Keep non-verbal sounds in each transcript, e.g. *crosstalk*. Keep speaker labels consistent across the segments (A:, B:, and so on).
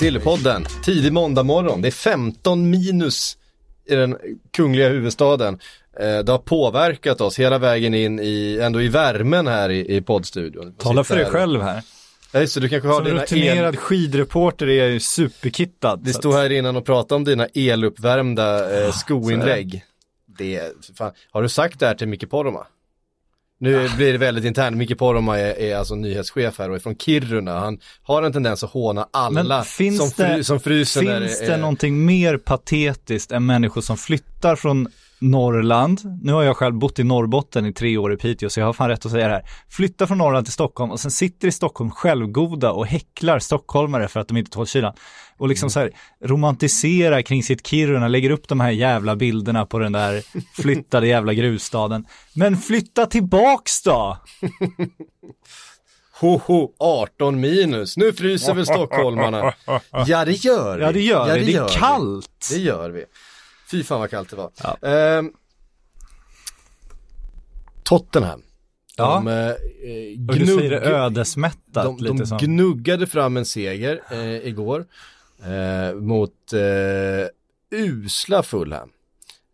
A: Sillypodden, tidig måndag morgon. Det är 15 minus i den kungliga huvudstaden. Eh, Det har påverkat oss hela vägen in i, ändå i värmen här i, i poddstudion.
B: Tala för dig
A: här.
B: själv här.
A: Just det, du kanske har
B: Som
A: dina
B: rutinerad
A: el...
B: skidreporter är jag ju superkittad.
A: Vi
B: så
A: stod här innan och pratade om dina eluppvärmda eh, skoinlägg. Det, fan, har du sagt det här till Micke Poromaa? Nu blir det väldigt internt, Micke Poromaa är, är alltså nyhetschef här och är från Kiruna. Han har en tendens att håna alla som, fry,
B: det,
A: som fryser
B: finns
A: det är...
B: någonting mer patetiskt än människor som flyttar från Norrland, nu har jag själv bott i Norrbotten i tre år i Piteå så jag har fan rätt att säga det här, flyttar från Norrland till Stockholm och sen sitter i Stockholm självgoda och häcklar stockholmare för att de inte tål kylan. Och liksom
A: Mm.
B: så här romantiserar kring sitt Kiruna, lägger upp de här jävla bilderna på den där flyttade jävla grusstaden. Men flytta tillbaks då! *laughs*
A: Ho, ho, 18 minus, nu fryser väl *laughs* stockholmarna? Ja det gör vi.
B: Ja det gör vi, det
A: gör
B: är
A: vi.
B: kallt!
A: Det gör vi. Fy fan vad kallt det var.
B: Ja.
A: Ehm, Tottenham.
B: Ja.
A: De, eh,
B: Och du säger det
A: gnugg-
B: ödesmättat
A: de,
B: lite
A: de
B: som.
A: gnuggade fram en seger eh, igår eh, mot eh, usla Fulham.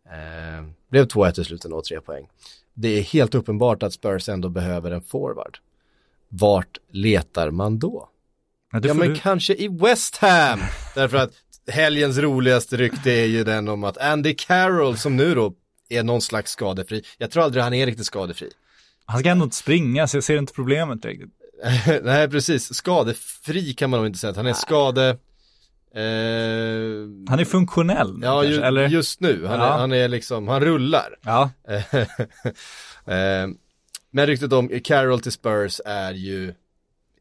A: Eh, blev 2-1 i slutet och tre poäng. Det är helt uppenbart att Spurs ändå behöver en forward. Vart letar man då?
B: Ja,
A: Ja men
B: du-
A: kanske i West Ham. Därför att helgens roligaste rykte är ju den om att Andy Carroll som nu då är någon slags skadefri. Jag tror aldrig han är riktigt skadefri.
B: Han ska ändå inte springa så jag ser inte problemet riktigt. *laughs*
A: Nej precis, skadefri kan man nog inte säga att han är skade... Eh,
B: Han är funktionell.
A: ja,
B: kanske,
A: ju,
B: eller?
A: just nu. Han,
B: Ja.
A: är, han är liksom, han rullar.
B: Ja, *laughs*
A: eh, men ryktet om Carroll till Spurs är ju,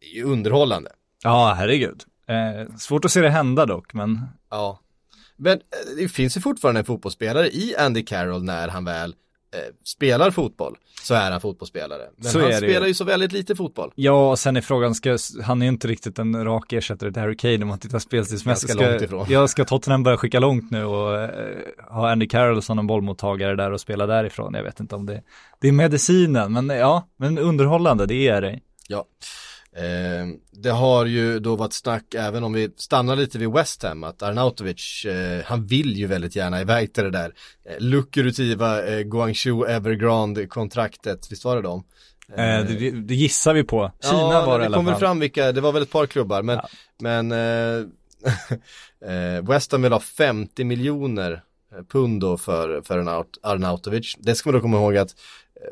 A: är ju underhållande.
B: ja herregud. Eh, svårt att se det hända dock, men
A: Ja. Men eh, det finns ju fortfarande en fotbollsspelare i Andy Carroll när han väl eh, spelar fotboll. Så är han fotbollsspelare. Men
B: Så
A: han spelar
B: ju.
A: ju så väldigt lite fotboll.
B: ja, och sen är frågan, ska, han är ju inte riktigt en rak ersättare till Harry Kane om man tittar spelstidsmässigt.
A: Ganska långt
B: Ska,
A: ifrån.
B: ja, ska Tottenham börja skicka långt nu och eh, ha Andy Carroll som en bollmottagare där och spela därifrån? Jag vet inte om det, det är medicinen, men ja, men underhållande, det är det.
A: Ja. Eh, det har ju då varit snack, även om vi stannar lite vid West Ham, att Arnautovic, eh, han vill ju väldigt gärna iväg till det där eh, lukrativa eh, Guangzhou Evergrande-kontraktet, visst var det dem?
B: Eh, det, det gissar vi på. Kina
A: ja,
B: var det i
A: det
B: alla
A: kom väl
B: fall.
A: fram vilka, det var väl ett par klubbar, men,
B: Ja.
A: men eh, *laughs* eh, West Ham vill ha 50 miljoner eh, pund då för, för Arnaut, Arnautovic. Det ska man då komma ihåg att eh,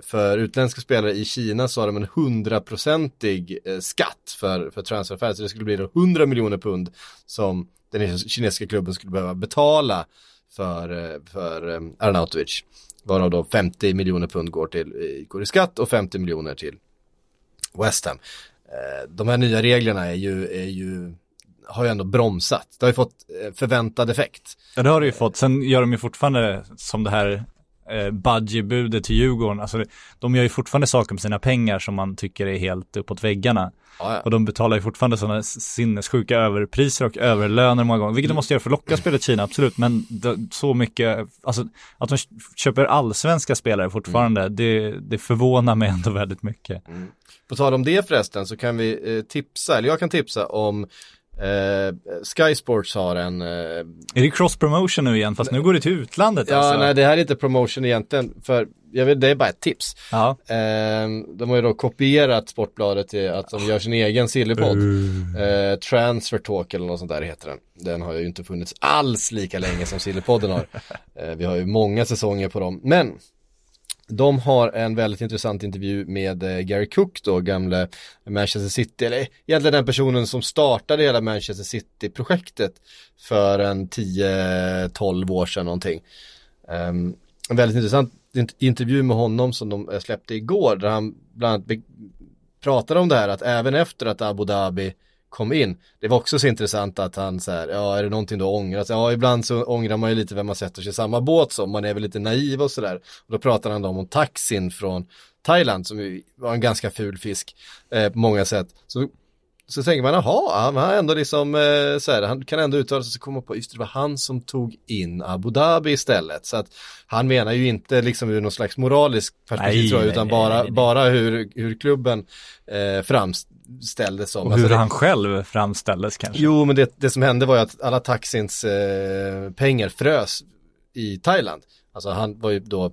A: för utländska spelare i Kina så har de en hundraprocentig eh, skatt för, för transferfärg, så det skulle bli då 100 miljoner pund som den kinesiska klubben skulle behöva betala för, eh, för eh, Arnautovic. Varav då 50 miljoner pund går, till, går i skatt och 50 miljoner till West Ham. De här nya reglerna är ju, är ju, har ju ändå bromsat. Det har ju fått förväntad effekt.
B: Ja det har det ju fått, sen gör de ju fortfarande som det här eh, budgetbudet till Djurgården, alltså de gör ju fortfarande saker med sina pengar som man tycker är helt uppåt väggarna.
A: Ja,
B: Och de betalar ju fortfarande sådana sinnessjuka överpriser och överlöner många gånger, vilket de måste göra för att locka spelare till Kina, absolut, men det, så mycket, alltså att de köper allsvenska spelare fortfarande, det, det förvånar mig ändå väldigt mycket.
A: På tal om det förresten så kan vi eh, tipsa, eller jag kan tipsa om eh, Sky Sports har en eh,
B: Är det cross promotion nu igen, fast nu går det till utlandet
A: Ja,
B: alltså?
A: nej det här är inte promotion egentligen, för jag vet, det är bara ett tips.
B: Ja.
A: Eh, de har ju då kopierat Sportbladet till att de gör sin egen sillypodd. Eh, Transfer Talk eller något sånt där heter den. Den har ju inte funnits alls lika länge som Sillypodden har. *laughs* Vi har ju många säsonger på dem. Men de har en väldigt intressant intervju med eh, Gary Cook då, gamle Manchester City, eller egentligen den personen som startade hela Manchester City-projektet för en 10-12 år sedan någonting. Um, en väldigt intressant intervju med honom som de eh, släppte igår, där han bland annat pratade om det här att även efter att Abu Dhabi kom in. Det var också så intressant att han så här, ja är det någonting du ångrar? Ja ibland så ångrar man ju lite vem man sätter sig i samma båt som, man är väl lite naiv och sådär. Och då pratar han då om taxin från Thailand som var en ganska ful fisk eh, på många sätt. Så så tänker man, jaha, han har ändå liksom, eh, så här, han kan ändå uttala sig, så kommer man på, just det, det var han som tog in Abu Dhabi istället. Så att han menar ju inte liksom ur någon slags moralisk perspektiv
B: Nej,
A: tror jag, utan
B: nej,
A: bara,
B: nej,
A: bara hur, hur klubben eh, framställdes som.
B: Och
A: Alltså
B: hur
A: det-
B: han själv framställdes kanske.
A: Jo, men det, det som hände var ju att alla taxins eh, pengar frös i Thailand. Alltså han var ju då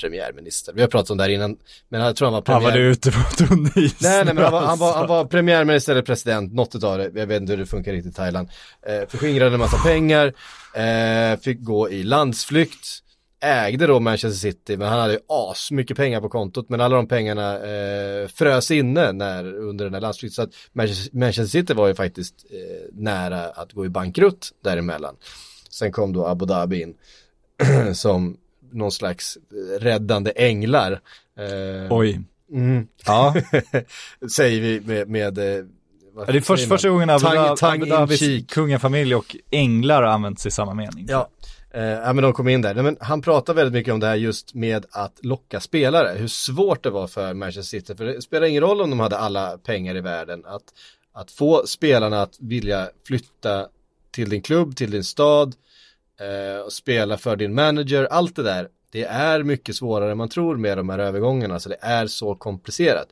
A: premiärminister. Vi har pratat om det här innan, men jag tror han var
B: Han
A: premiär...
B: var det ute på tunn is.
A: Nej, nej men han var, han, var, han
B: alltså.
A: var premiärminister eller president, något utav det, jag vet inte hur det funkar riktigt i Thailand. Eh, förskingrade en massa pengar, eh, fick gå i landsflykt, ägde då Manchester City, men han hade ju asmycket pengar på kontot, men alla de pengarna eh, frös inne när, under den här landsflykten. Så att Manchester, City var ju faktiskt eh, nära att gå i bankrutt däremellan. Sen kom då Abu Dhabi in *clears throat* som någon slags eh, räddande änglar. Eh,
B: Oj.
A: Mm.
B: Ja. *laughs*
A: Säger vi med, med eh,
B: Det är först, första gången Abu, Dhabi,
A: cheek.
B: kungafamilj och änglar har använts i samma mening.
A: Ja, eh, ja men de kom in där. Nej, men han pratar väldigt mycket om det här just med att locka spelare. Hur svårt det var för Manchester City. För det spelar ingen roll om de hade alla pengar i världen. Att, att få spelarna att vilja flytta till din klubb, till din stad eh, och spela för din manager. Allt det där. Det är mycket svårare än man tror med de här övergångarna. Så det är så komplicerat.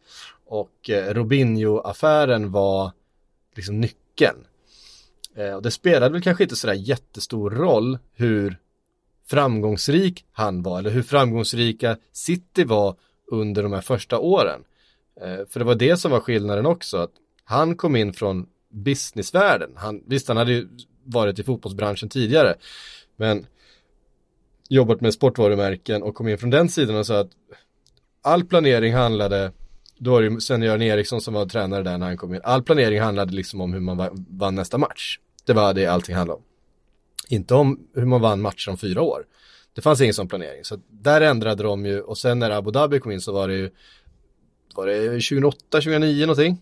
A: Och eh, Robinho-affären var liksom nyckeln. Eh, och det spelade väl kanske inte sådär jättestor roll hur framgångsrik han var eller hur framgångsrika City var under de här första åren. Eh, för det var det som var skillnaden också, att han kom in från businessvärlden. Han, visst, han hade ju varit i fotbollsbranschen tidigare, men jobbat med sportvarumärken och kom in från den sidan och sa att all planering handlade då var det ju Sven-Göran Eriksson som var tränare där när han kom in. All planering handlade liksom om hur man vann nästa match. Det var det allting handlade om. Inte om hur man vann matcher om fyra år. Det fanns ingen sån planering. Så där ändrade de ju och sen när Abu Dhabi kom in så var det ju var det 2008, 2009 någonting.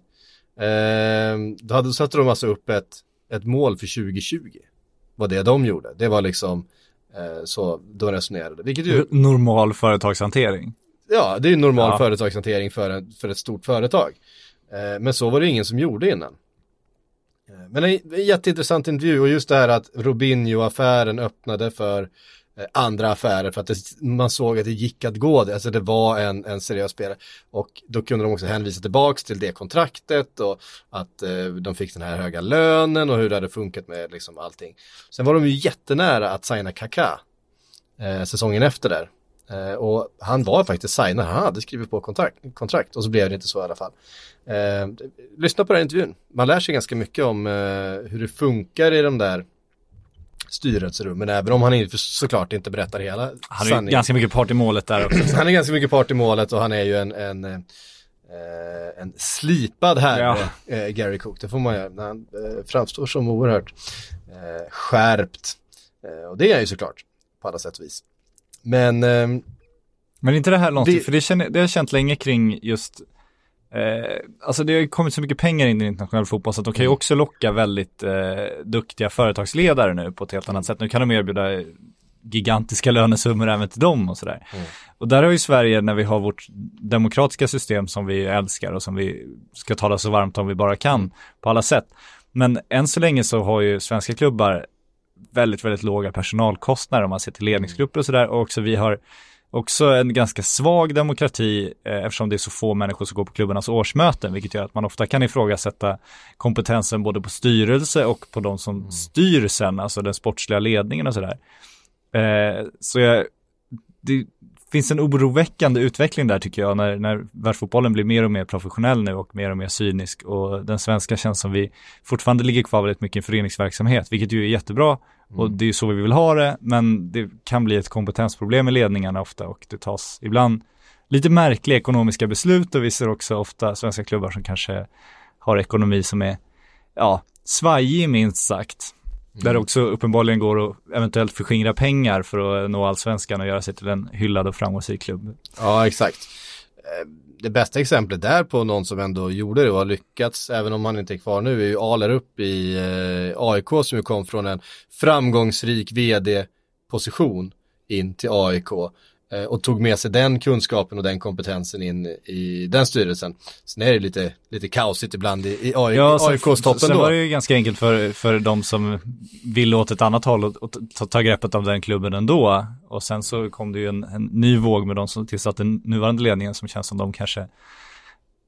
A: Ehm, då hade, satte de alltså upp ett, ett mål för 2020. Var det de gjorde. Det var liksom eh, så de resonerade. Vilket ju
B: Normal företagshantering.
A: Ja, det är ju normal
B: Ja.
A: företagshantering för, en, för ett stort företag. Eh, men så var det ingen som gjorde innan. Men en, jätteintressant intervju och just det här att Robinho-affären öppnade för eh, andra affärer för att det, man såg att det gick att gå det, alltså det var en, en seriös spelare. Och då kunde de också hänvisa tillbaks till det kontraktet och att eh, de fick den här höga lönen och hur det hade funkat med liksom allting. Sen var de ju jättenära att signa Kaká eh, säsongen efter där. Eh, och han var faktiskt signad, han hade skrivit på kontrakt, kontrakt och så blev det inte så i alla fall. Eh, lyssna på den här intervjun, man lär sig ganska mycket om eh, hur det funkar i de där styrelserummen, även om han såklart inte berättar hela
B: Han är
A: sanningen.
B: ganska mycket part i målet där också. *clears throat*
A: Han är ganska mycket part i målet och han är ju en, en, eh, en slipad herre, eh, Gary Cook. Det får man när han eh, framstår som oerhört eh, skärpt. Eh, och det är han ju såklart, på alla sätt och vis. Men ehm,
B: Men inte det här
A: Det-
B: för det, känner, det har jag känt länge kring just Eh, alltså det har ju kommit så mycket pengar in i internationell fotboll så att de kan ju också locka väldigt eh, duktiga företagsledare nu på ett helt annat sätt. Nu kan de erbjuda gigantiska lönesummor även till dem och sådär. Och där har ju Sverige, när vi har vårt demokratiska system som vi älskar och som vi ska tala så varmt om vi bara kan på alla sätt. Men än så länge så har ju svenska klubbar väldigt, väldigt låga personalkostnader om man ser till ledningsgrupper och sådär. Och också vi har också en ganska svag demokrati eh, eftersom det är så få människor som går på klubbarnas årsmöten, vilket gör att man ofta kan ifrågasätta kompetensen både på styrelse och på de som styr sen, alltså den sportsliga ledningen och sådär. Eh, så jag, det finns en oroväckande utveckling där tycker jag, när, när världsfotbollen blir mer och mer professionell nu och mer och mer cynisk. Och den svenska känns som vi fortfarande ligger kvar väldigt mycket i en föreningsverksamhet, vilket ju är jättebra. Och det är ju så vi vill ha det, men det kan bli ett kompetensproblem i ledningarna ofta och det tas ibland lite märkliga ekonomiska beslut. Och vi ser också ofta svenska klubbar som kanske har ekonomi som är, ja, svajig minst sagt. Där det också uppenbarligen går att eventuellt förskingra pengar för att nå allsvenskan och göra sig till en hyllad och framgångsrik klubb.
A: Ja, exakt. det bästa exemplet där på någon som ändå gjorde det och har lyckats, även om han inte är kvar nu, är ju Aler upp i eh, AIK som ju kom från en framgångsrik vd-position in till AIK eh, och tog med sig den kunskapen och den kompetensen in i den styrelsen. Sen är det lite, lite kaosigt ibland i, i AI,
B: Ja,
A: AIKs toppen
B: sen var det ju ganska enkelt för, för de som vill åt ett annat håll och, och ta, ta greppet av den klubben ändå. Och sen så kom det ju en, en ny våg med de som tillsatte den nuvarande ledningen som känns som de kanske,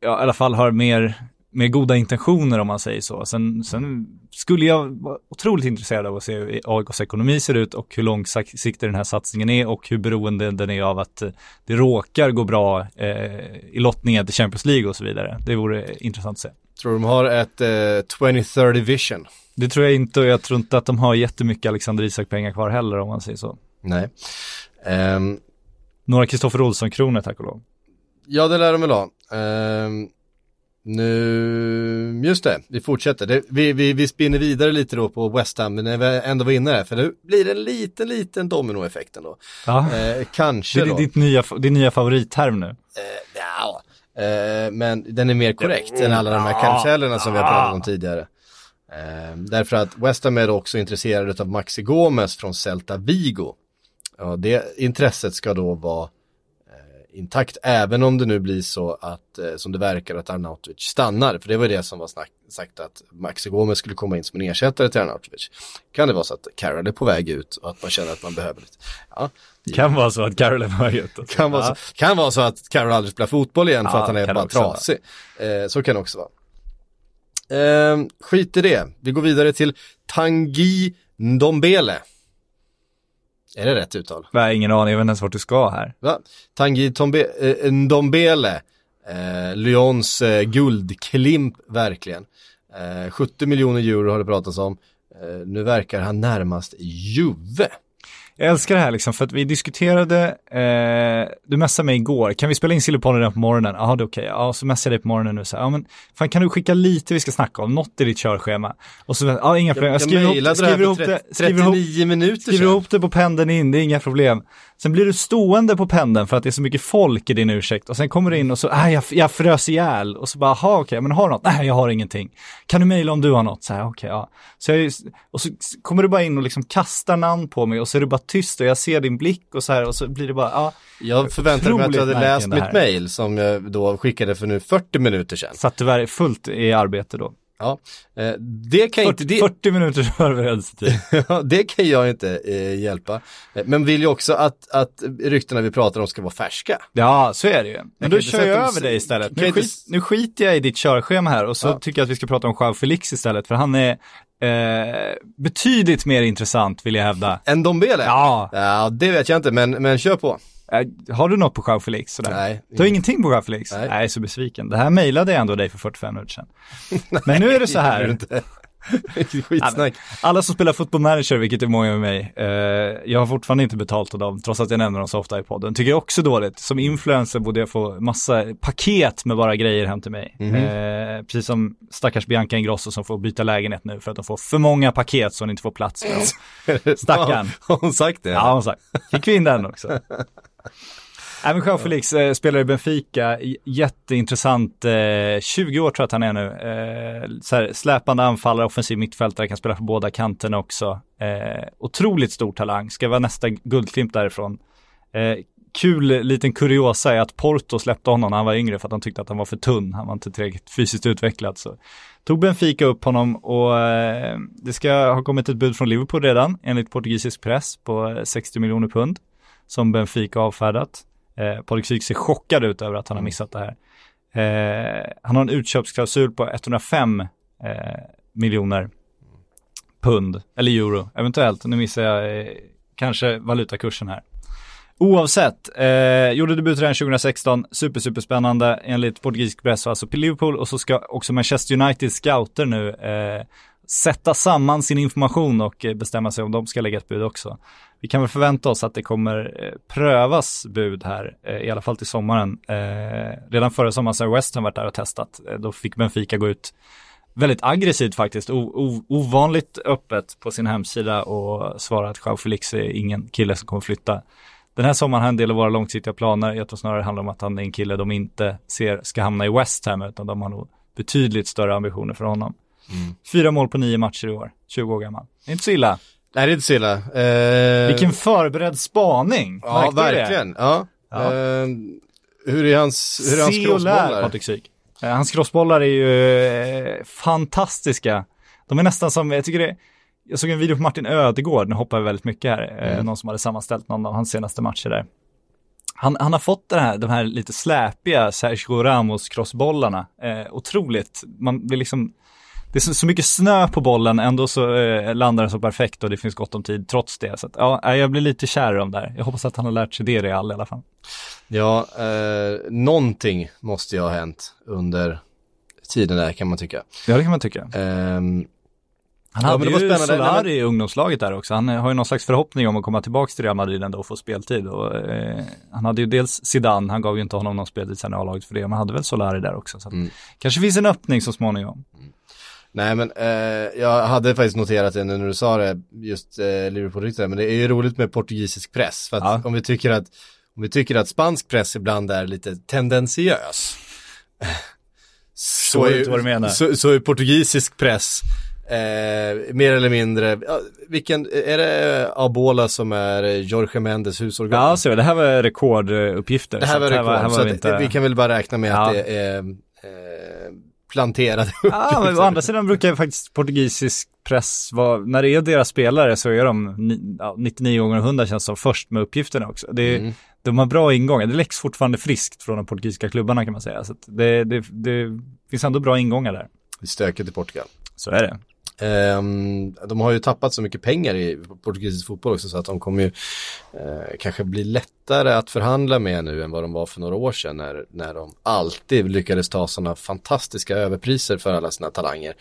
B: ja i alla fall har mer, mer goda intentioner om man säger så. Sen, sen skulle jag vara otroligt intresserad av att se hur AIKs ekonomi ser ut och hur långsiktig den här satsningen är och hur beroende den är av att eh, det råkar gå bra eh, i lottningen till Champions League och så vidare. Det vore intressant att se.
A: Tror de har ett eh, 2030 vision?
B: Det tror jag inte och jag tror inte att de har jättemycket Alexander Isak-pengar kvar heller om man säger så.
A: Nej. Ehm,
B: Några Kristoffer Olsson-kronor tack och lov.
A: Ja, det lär de väl ha. Ehm, nu, just det, vi fortsätter. Det, vi, vi, vi spinner vidare lite då på West Ham, men när vi ändå var inne där, för det blir en liten, liten dominoeffekt ändå.
B: Ja.
A: Eh, kanske
B: Det är
A: då.
B: ditt nya, din nya favoritterm nu.
A: Eh, ja, eh, men den är mer korrekt än alla de här karusellerna som vi har pratat om tidigare. Eh, därför att West Ham är också intresserade av Maxi Gomes från Celta Vigo. Ja, det intresset ska då vara intakt även om det nu blir så att, eh, som det verkar, att Arnautovic stannar. För det var det som var snack, sagt att Maxi Gomes skulle komma in som en ersättare till Arnautovic. Kan det vara så att Carroll är på väg ut och att man känner att man behöver lite. Ja,
B: Det kan vara så att Carol är på väg ut. alltså.
A: kan vara,
B: Ja.
A: så, kan vara så att Carroll aldrig spelar fotboll igen för
B: Ja,
A: att han är bara trasig. Eh, så kan det också vara. Eh, skit i det. Vi går vidare till Tanguy Ndombele. Är det rätt uttal?
B: Har ingen aning, jag vet inte ens vart du ska här.
A: Va? Tanguy Tombe, eh, Ndombele. Eh, Lyons eh, guldklimp verkligen. Eh, 70 miljoner euro har det pratats om. Eh, nu verkar han närmast Juve.
B: Jag älskar det här liksom, för att vi diskuterade, eh, du messade mig igår, kan vi spela in Sillypodden redan på morgonen? Ja, det är okej. Ja, så messade jag dig på morgonen nu så här, ja men, fan kan du skicka lite vi ska snacka om, något i ditt körschema? Och så, ja inga problem, jag skriver ihop,
A: mejlade det
B: skriver ihop det,
A: 30,
B: skriver ihop,
A: 39 minuter
B: skriver
A: sedan.
B: ihop det på pendeln in, det är inga problem. Sen blir du stående på pendeln för att det är så mycket folk i din ursäkt och sen kommer du in och så, nej jag, jag frös ihjäl och så bara, jaha okej, men har du något? Nej jag har ingenting. Kan du mejla om du har något? Så här, okej ja. Så jag, och så kommer du bara in och liksom kastar namn på mig och så är det bara tyst och jag ser din blick och så här och så blir det bara, ja,
A: Jag förväntade mig att du hade läst mitt mail som jag då skickade för nu 40 minuter sedan.
B: satt tyvärr fullt i arbete då.
A: Ja, eh, det kan
B: 40,
A: inte, det,
B: 40 minuters *laughs* förberedelsetid.
A: ja, det kan jag inte eh, hjälpa. Eh, Men vill ju också att, att ryktena vi pratar om ska vara färska.
B: Ja, så är det ju. Men då
A: inte
B: kör jag över dig istället. Nu,
A: inte-
B: skit, nu skiter jag i ditt körschema här och så
A: Ja.
B: tycker jag att vi ska prata om Joao Felix istället, för han är eh, betydligt mer intressant vill jag hävda.
A: En Dombele?
B: Ja,
A: Ja, det vet jag inte, men, men kör på.
B: Eh, har du något på Joao Felix? Sådär?
A: Nej.
B: Du har ingenting på Joao Felix?
A: Nej.
B: Nej. Jag är så besviken. Det här mejlade jag ändå dig för 45 minuter sedan. *laughs* Men nu är det så
A: Det
B: här. *laughs* Ja,
A: Skitsnack.
B: Alla som spelar fotboll manager, vilket är många med mig, eh, jag har fortfarande inte betalt av dem, trots att jag nämner dem så ofta i podden. Tycker jag också dåligt. Som influencer borde jag få massa paket med bara grejer hem till mig.
A: Mhm.
B: Eh, precis som stackars Bianca Ingrosso som får byta lägenhet nu för att de får för många paket så hon inte får plats med dem. *laughs* Stackarn.
A: Har hon sagt det?
B: Ja, hon sagt. Fick vi in den också. Även Jean Felix eh, spelar i Benfica, J- jätteintressant, eh, 20 år tror jag att han är nu. Eh, så här, släpande anfallare, offensiv mittfältare, kan spela på båda kanterna också. Eh, otroligt stor talang, ska vara nästa guldklimp därifrån. Eh, kul liten kuriosa är att Porto släppte honom när han var yngre för att de tyckte att han var för tunn, han var inte tillräckligt fysiskt utvecklad. Så tog Benfica upp honom och eh, det ska ha kommit ett bud från Liverpool redan, enligt portugisisk press, på eh, 60 miljoner pund som Benfica avfärdat. Eh, Syk ser chockad ut över att han har missat det här. Eh, han har en utköpsklausul på 105 eh, miljoner pund, eller euro, eventuellt. Nu missar jag eh, kanske valutakursen här. Oavsett, eh, gjorde debut redan 2016, super, super spännande enligt portugisisk press, alltså på Liverpool och så ska också Manchester United scouter nu eh, sätta samman sin information och eh, bestämma sig om de ska lägga ett bud också. Vi kan väl förvänta oss att det kommer eh, prövas bud här, eh, i alla fall till sommaren. Redan förra sommaren så har West Ham varit där och testat. Då fick Benfica gå ut väldigt aggressivt faktiskt, o- ovanligt öppet på sin hemsida och svara att Joao Felix är ingen kille som kommer flytta Den här sommaren har en del av våra långsiktiga planer. Jag tror snarare det handlar om att han är en kille de inte ser ska hamna i West Ham, utan de har nog betydligt större ambitioner för honom.
A: Mm.
B: Fyra mål på nio matcher i år, 20 år gammal. Det är inte så illa.
A: Nej, det är inte så illa. Eh,
B: Vilken förberedd spaning!
A: Ja,
B: Märkte
A: verkligen. Ja.
B: Ja.
A: Eh, hur är hans, hur är hans crossbollar?
B: Patrik Syk. Eh, Hans crossbollar är ju eh, fantastiska. De är nästan som, jag tycker det, jag såg en video på Martin Ödegård, nu hoppar jag väldigt mycket här, eh,
A: Mm.
B: någon som hade sammanställt någon av hans senaste matcher där. Han, han har fått det här, de här lite släpiga Sergio Ramos crossbollarna. Eh, otroligt, man blir liksom, det är så, mycket snö på bollen, ändå så eh, landar den så perfekt och det finns gott om tid trots det. Så att, ja, jag blir lite kär i dem där. Jag hoppas att han har lärt sig det i Real i alla fall.
A: Ja, eh, någonting måste ju ha hänt under tiden där kan man tycka.
B: Ja, det kan man tycka.
A: Ehm,
B: Han
A: Ja,
B: hade
A: var
B: ju Solari i ungdomslaget där också. Han har ju någon slags förhoppning om att komma tillbaka till Real Madrid ändå och få speltid. Och, eh, han hade ju dels Zidane, han gav ju inte honom någon speltid sen i A-laget för det, men han hade väl Solari där också. Så
A: Mm.
B: Kanske finns en öppning så småningom.
A: Nej men eh, jag hade faktiskt noterat det nu när du sa det, just eh, Liverpool-ryktare, men det är ju roligt med portugisisk press. För att
B: Ja.
A: om vi tycker att om vi tycker att spansk press ibland är lite tendensiös.
B: Vad du menar.
A: Så, så är portugisisk press eh, mer eller mindre, ja, vilken, är det Abola som är eh, Jorge Mendes husorgan?
B: Ja, så det här var rekorduppgifter.
A: Det här
B: så
A: var
B: att
A: rekord,
B: här
A: så
B: vi
A: att
B: inte...
A: vi kan väl bara räkna med att
B: Ja.
A: det är eh, planterade
B: Ja, men å andra sidan brukar faktiskt portugisisk press vara, när det är deras spelare så är de ni, ja, 99 gånger 100 känns som först med uppgifterna också. Det,
A: Mm.
B: De har bra ingångar, det läcks fortfarande friskt från de portugisiska klubbarna kan man säga. Så det, det, det finns ändå bra ingångar där.
A: Det är stökigt i Portugal.
B: Så är det.
A: Ehm, de har ju tappat så mycket pengar i portugisisk fotboll också så att de kommer ju eh, kanske bli lättare att förhandla med nu än vad de var för några år sedan när, när de alltid lyckades ta sådana fantastiska överpriser för alla sina talanger.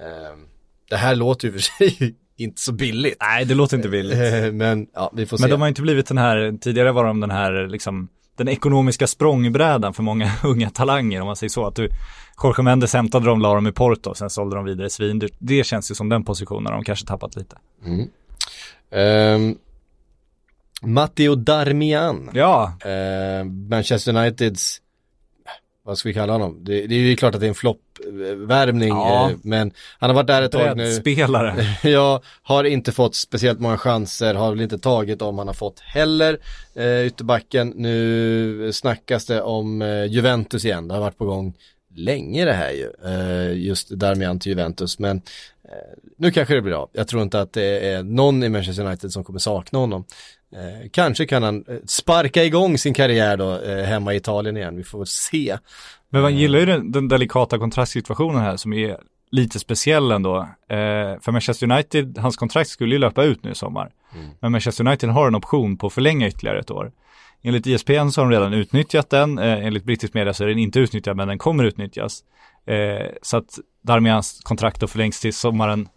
A: Ehm, det här låter ju för sig *laughs* inte så billigt.
B: Nej, det låter inte billigt.
A: Eh, men ja, vi får
B: Men
A: se.
B: de har inte blivit den här, tidigare var de den här liksom, den ekonomiska språngbrädan för många *laughs* unga talanger om man säger så. Att du, Jorge Mendes hämtade dem, la dem i Porto, sen sålde de vidare svindyrt. Det känns ju som den positionen de kanske tappat lite.
A: Mm. Ehm, Matteo Darmian.
B: Ja,
A: Eh, Manchester Uniteds, vad ska vi kalla honom? Det, det är ju klart att det är en floppvärmning,
B: Ja.
A: eh, men han har varit där ett tag nu.
B: spelare. *laughs*
A: Jag har inte fått speciellt många chanser, har väl inte tagit om han har fått heller. Eh, ytterbacken, nu snackas det om eh, Juventus igen, det har varit på gång länge det här ju, just Darmian till Juventus, men nu kanske det blir av. Jag tror inte att det är någon i Manchester United som kommer sakna honom. Eh, kanske kan han sparka igång sin karriär då eh, hemma i Italien igen, vi får se.
B: Men man gillar ju den, den delikata kontrastsituationen här som är lite speciell ändå. Eh, för Manchester United, hans kontrakt skulle ju löpa ut nu i sommar. Men Manchester United har en option på att förlänga ytterligare ett år. Enligt ISPN så har de redan utnyttjat den, eh, enligt brittisk media så är den inte utnyttjad men den kommer utnyttjas. Eh, så att Darmians kontrakt då förlängs till sommaren,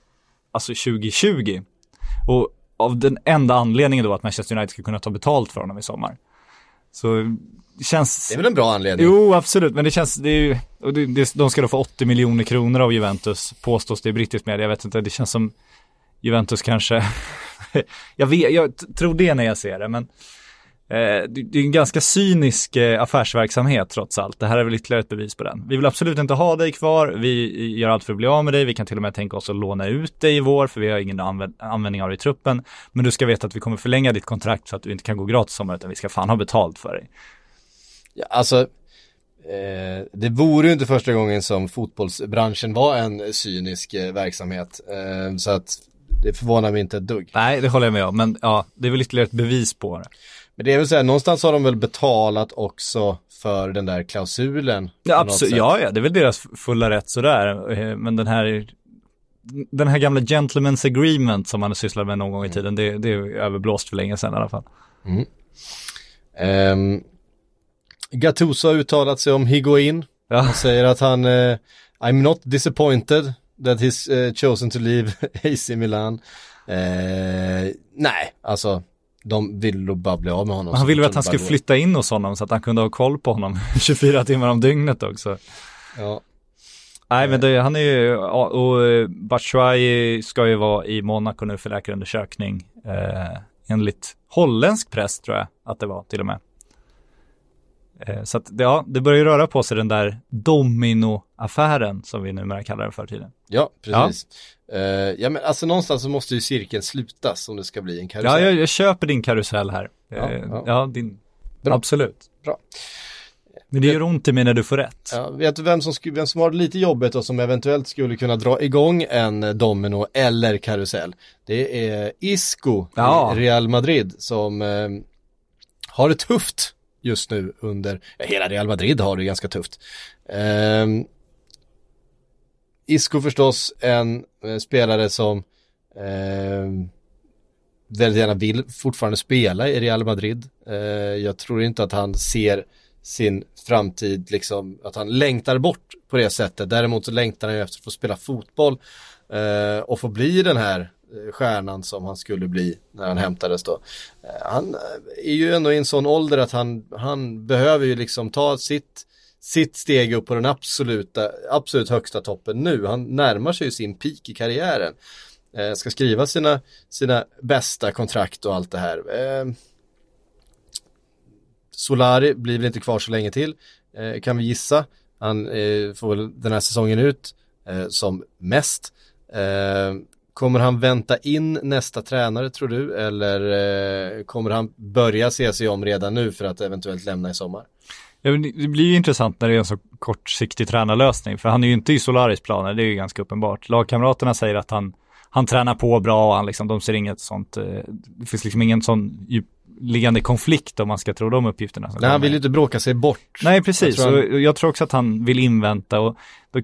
B: alltså 2020. Och av den enda anledningen då att Manchester United ska kunna ta betalt för honom i sommar. Så känns...
A: Det är väl en bra anledning?
B: Jo, absolut, men det känns, det är ju, och det, det, de ska då få 80 miljoner kronor av Juventus, påstås det i brittisk media, jag vet inte, det känns som Juventus kanske, *laughs* jag vet, jag tror det när jag ser det, men det, det är en ganska cynisk eh, affärsverksamhet trots allt. Det här är väl ytterligare ett bevis på den. Vi vill absolut inte ha dig kvar, vi gör allt för att bli av med dig, vi kan till och med tänka oss att låna ut dig i vår, för vi har ingen använd, användning av dig i truppen, men du ska veta att vi kommer förlänga ditt kontrakt så att du inte kan gå gratis sommar, utan vi ska fan ha betalt för dig.
A: Ja, alltså, eh, det vore ju inte första gången som fotbollsbranschen var en cynisk eh, verksamhet. Eh, så att det förvånar mig inte ett dugg.
B: Nej, det håller jag med om, men ja, det är väl ytterligare ett bevis på det.
A: Men det är väl så här, någonstans har de väl betalat också för den där klausulen.
B: Ja, absolut. Ja, ja, det är väl deras fulla rätt sådär. Eh, Men den här, den här gamla gentleman's agreement som man sysslat med någon gång i tiden, det, det är överblåst för länge sedan i alla fall.
A: Ehm, Gattuso har uttalat sig om Higuain.
B: Ja.
A: Han säger att han, eh, I'm not disappointed that he's eh, chosen to leave *laughs* AC Milan. Eh, nej, alltså de vill nog bara bli av med honom.
B: Han
A: så
B: ville väl att han skulle
A: bara
B: flytta in hos honom så att han kunde ha koll på honom *laughs* 24 timmar om dygnet också.
A: går. Ja.
B: Nej, men det, han är ju, och eh, Batshuayi ska ju vara i Monaco nu för läkarundersökning. Eh, enligt holländsk press tror jag att det var till och med. Eh, så att, ja, det börjar ju röra på sig den där dominoaffären som vi numera kallar den för tiden.
A: Ja, precis. Ja. ja men alltså någonstans så måste ju cirkeln slutas om det ska bli en karusell.
B: Ja, jag, jag köper din karusell här.
A: Ja, ja.
B: ja din,
A: Bra.
B: absolut.
A: Bra.
B: Men det gör ont i mig när du får rätt.
A: Ja, vet du vem som, vem som har lite jobbet och som eventuellt skulle kunna dra igång en domino eller karusell? Det är Isco
B: Ja.
A: i Real Madrid som eh, har det tufft just nu under, ja, hela Real Madrid har det ganska tufft. Eh, Isco förstås en eh, spelare som eh, väldigt gärna vill fortfarande spela i Real Madrid. Eh, jag tror inte att han ser sin framtid, liksom att han längtar bort på det sättet. Däremot så längtar han ju efter att få spela fotboll eh, och få bli den här Eh, stjärnan som han skulle bli när han hämtades då. Eh, han eh, är ju ändå i en sån ålder att han, han behöver ju liksom ta sitt sitt steg upp på den absoluta, absolut högsta toppen nu. Han närmar sig ju sin peak i karriären. Eh, ska skriva sina, sina bästa kontrakt och allt det här. Eh, Solari blir väl inte kvar så länge till, eh, kan vi gissa. Han eh, får väl den här säsongen ut eh, som mest. Kommer han vänta in nästa tränare tror du eller eh, kommer han börja se sig om redan nu för att eventuellt lämna i sommar?
B: Ja, det blir ju intressant när det är en så kortsiktig tränarlösning, för han är ju inte i Solaris planer, det är ju ganska uppenbart. Lagkamraterna säger att han, han tränar på bra och han liksom, de ser inget sånt, eh, det finns liksom ingen sån djup djupliggande konflikt om man ska tro de uppgifterna.
A: Nej, han vill ju inte bråka sig bort.
B: Nej, precis.
A: Jag tror han-
B: jag tror också att han vill invänta och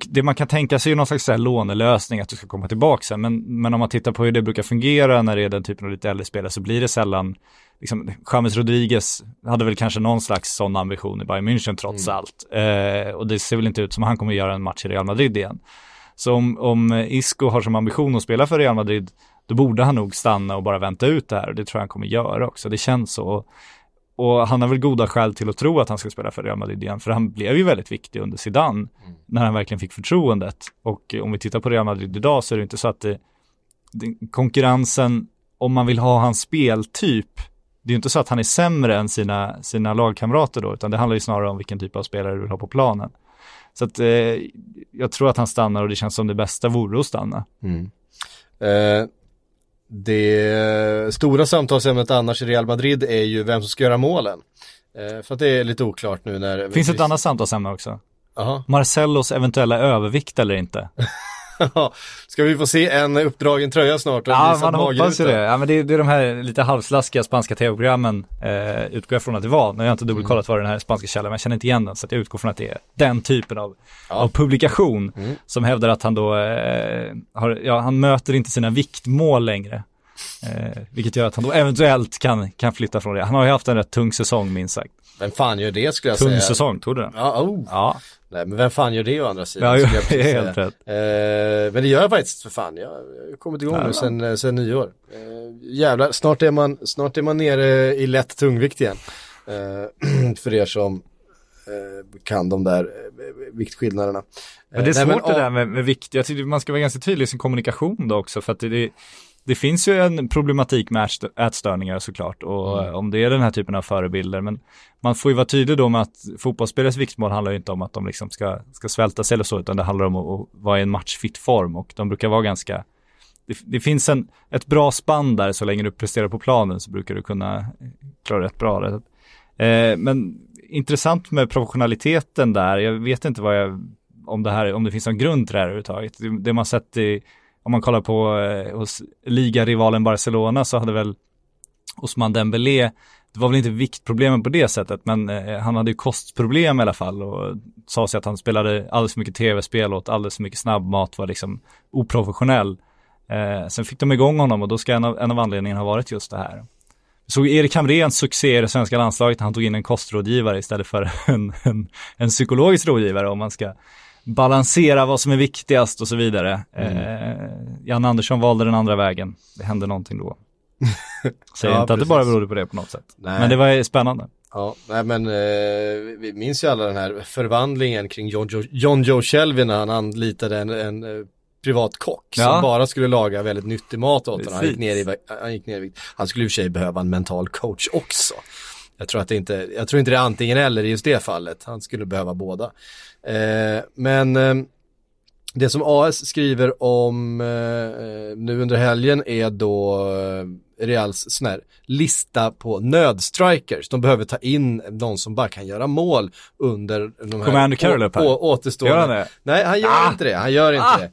B: det man kan tänka sig är någon slags lånelösning att du ska komma tillbaka sen. Men, men om man tittar på hur det brukar fungera när det är den typen av lite äldre spelare så blir det sällan, liksom, James Rodriguez hade väl kanske någon slags sån ambition i Bayern München trots allt. Eh, och det ser väl inte ut som han kommer göra en match i Real Madrid igen. Så om, om Isco har som ambition att spela för Real Madrid, då borde han nog stanna och bara vänta ut det här. Och det tror jag han kommer göra också. Det känns så. Och han har väl goda skäl till att tro att han ska spela för Real Madrid igen, för han blev ju väldigt viktig under Zidane, när han verkligen fick förtroendet. Och om vi tittar på Real Madrid idag så är det inte så att det, det, konkurrensen, om man vill ha hans speltyp, det är ju inte så att han är sämre än sina, sina lagkamrater då, utan det handlar ju snarare om vilken typ av spelare du vill ha på planen. Så att eh, jag tror att han stannar och det känns som det bästa vore att stanna.
A: Eh, det stora samtalsämnet annars i Real Madrid är ju vem som ska göra målen. Eh, för att det är lite oklart nu när...
B: Finns ett annat samtalsämne också.
A: Jaha.
B: Marcellos eventuella övervikt eller inte. *laughs* *laughs*
A: Ska vi få se en uppdragen tröja snart?
B: Ja, man hoppas ju det. Ja, men det, är- det är de här lite halvslaskiga spanska tv-programmen, eh, utgår jag från att det var. Nu har jag inte dubbelkollat vad den här spanska källan, men jag känner inte igen den, så att jag utgår från att det är den typen av, av publikation som hävdar att han då, eh, har, ja, han möter inte sina viktmål längre. Eh, vilket gör att han då eventuellt kan, kan flytta från det. Han har ju haft en rätt tung säsong minst sagt.
A: Vem fan gör det skulle jag
B: Tung
A: säga?
B: säsong, tog du den?
A: Ja, oh.
B: Ja,
A: Nej, men vem fan gör det å andra sidan?
B: Ja,
A: jag
B: är helt rätt.
A: Eh, men det gör jag faktiskt för fan. Jag jag har kommit igång nu sen, eh, sen nyår. Eh, jävlar, snart är, man, snart är man nere i lätt tungvikt igen. Eh, *clears throat* för er som eh, kan de där eh, viktskillnaderna.
B: Men det är
A: Eh, nej,
B: svårt det där med, med vikt. Jag tycker man ska vara ganska tydlig i sin kommunikation då också för att det, det, det finns ju en problematik med ätstö- ätstörningar såklart och
A: Mm.
B: om det är den här typen av förebilder men man får ju vara tydlig då med att fotbollsspelares viktmål handlar ju inte om att de liksom ska, ska svälta sig eller så utan det handlar om att, vara i en matchfit form och de brukar vara ganska det, det finns en, ett bra spann där så länge du presterar på planen så brukar du kunna klara rätt bra. Eh, men intressant med professionaliteten där, jag vet inte vad jag, om det här, om det finns någon grund till det här överhuvudtaget. Det, det man sett i, om man kollar på eh, hos ligarivalen Barcelona så hade väl Osman Dembélé, det var väl inte viktproblemen på det sättet, men eh, han hade ju kostproblem i alla fall och sa sig att han spelade alldeles för mycket tv-spel och åt alldeles för mycket snabbmat, var liksom oprofessionell. Eh, sen fick de igång honom och då ska en av, en av anledningarna ha varit just det här. Såg Erik Hamréns succé i det svenska landslaget när han tog in en kostrådgivare istället för *laughs* en, en, en psykologisk rådgivare om man ska balansera vad som är viktigast och så vidare. Eh, Jan Andersson valde den andra vägen. Det hände någonting då. *laughs* Säger
A: Ja,
B: inte att det bara berodde på det på något sätt.
A: Nej.
B: Men det var spännande.
A: Ja, nej men eh, vi minns ju alla den här förvandlingen kring John Joe, John Joe Shelby när han anlitade en, en eh, privat kock
B: Ja.
A: som bara skulle laga väldigt nyttig mat åt honom. Han gick, ner i, han gick ner i vikt. Han skulle i och för sig behöva en mental coach också. Jag tror att det inte, jag tror inte det är antingen eller i just det fallet. Han skulle behöva båda. Eh, men eh, det som AS skriver om eh, nu under helgen är då eh, Reals sån här lista på nödstrikers. De behöver ta in någon som bara kan göra mål under de här
B: Kommer Andy Carroll upp här?
A: å- återstående.
B: Gör han det?
A: Nej, han gör
B: Ah!
A: inte det. Han gör inte
B: Ah!
A: det.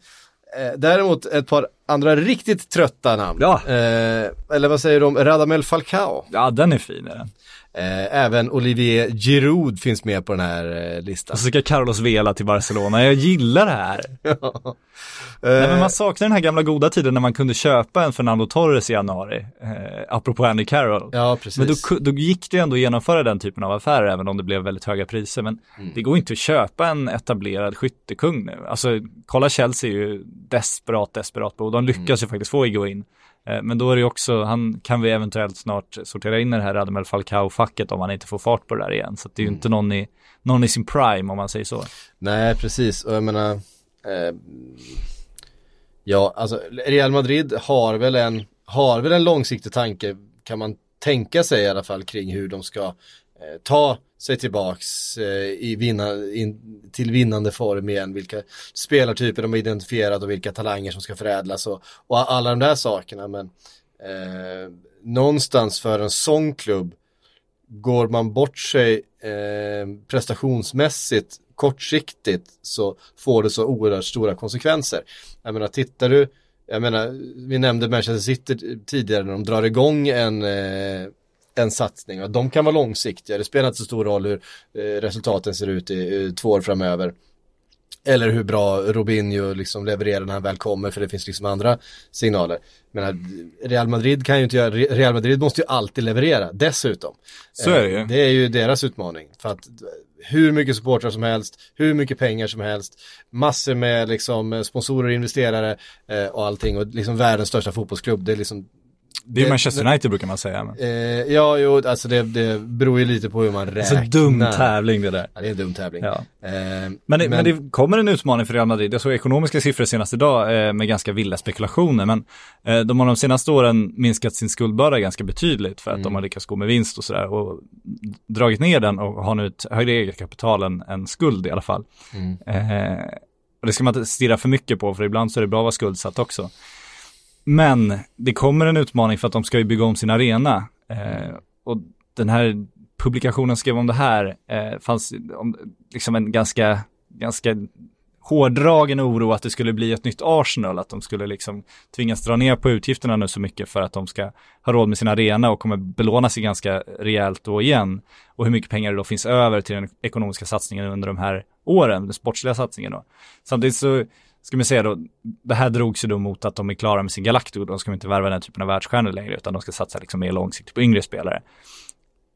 A: Eh, däremot ett par andra riktigt trötta namn.
B: Ja.
A: Eh, eller vad säger du om Radamel Falcao?
B: Ja, den är fin är den.
A: Eh, även Olivier Giroud finns med på den här eh, listan.
B: Och så ska Carlos Vela till Barcelona. Jag gillar det här. *laughs* Nej, men
A: Eh,
B: man saknar den här gamla goda tiden när man kunde köpa en Fernando Torres i januari. Eh, apropå Andy Carroll.
A: ja, precis.
B: Men då, då gick det ju ändå att genomföra den typen av affärer även om det blev väldigt höga priser. Men
A: Mm.
B: det går inte att köpa en etablerad skyttekung nu. Alltså kolla Chelsea är ju desperat, desperat på och de lyckas ju
A: Mm.
B: faktiskt få Higuain. Eh, Men då är det också, han kan vi eventuellt snart sortera in i det här Radamel Falcao-facket om han inte får fart på det där igen. Så det är ju
A: Mm.
B: inte någon i, någon i sin prime om man säger så.
A: Nej, precis. Och jag menar, eh, ja, alltså Real Madrid har väl en, har väl en långsiktig tanke, kan man tänka sig i alla fall, kring hur de ska eh, ta sig tillbaks eh, i vinna, in, till vinnande form igen, vilka spelartyper de har identifierat och vilka talanger som ska förädlas och, och alla de där sakerna. Men eh, någonstans för en sån klubb går man bort sig eh, prestationsmässigt kortsiktigt så får det så oerhört stora konsekvenser. Jag menar, tittar du, jag menar, vi nämnde Manchester City tidigare när de drar igång en, eh, en satsning och de kan vara långsiktiga, det spelar inte så stor roll hur eh, resultaten ser ut i eh, två år framöver. Eller hur bra Robinho liksom levererar när han väl kommer för det finns liksom andra signaler. Men Real Madrid kan ju inte göra, Real Madrid måste ju alltid leverera dessutom.
B: Så är det ju.
A: Eh, Det är ju deras utmaning. För att hur mycket supportrar som helst, hur mycket pengar som helst, massor med liksom sponsorer och investerare eh, och allting och liksom världens största fotbollsklubb. Det är liksom
B: Det är
A: Det-
B: Manchester United brukar man säga. Men.
A: eh, ja, jo, alltså det, det beror ju lite på hur man räknar.
B: Så dum tävling det där.
A: Ja, det är en dum tävling.
B: Ja.
A: Eh,
B: Men det, men... det kommer en utmaning för Real Madrid. Jag såg ekonomiska siffror senast idag eh, med ganska vilda spekulationer. Men eh, de har de senaste åren minskat sin skuldbörda ganska betydligt för att de har lyckats gå med vinst och sådär. Och dragit ner den och har nu ett högre eget kapital än, än skuld i alla fall. Eh, och det ska man inte stirra för mycket på för ibland så är det bra att vara skuldsatt också. Men det kommer en utmaning för att de ska ju bygga om sin arena. Eh, och den här publikationen skrev om det här, eh, fanns om, liksom en ganska, ganska hårdragen oro att det skulle bli ett nytt Arsenal, att de skulle liksom tvingas dra ner på utgifterna nu så mycket för att de ska ha råd med sin arena och kommer belåna sig ganska rejält då igen. Och hur mycket pengar det då finns över till den ekonomiska satsningen under de här åren, den sportsliga satsningen då. Samtidigt så ska man säga då, det här drogs ju då mot att de är klara med sin Galactic och de ska inte värva den typen av världsstjärnor längre utan de ska satsa liksom mer långsiktigt på yngre spelare.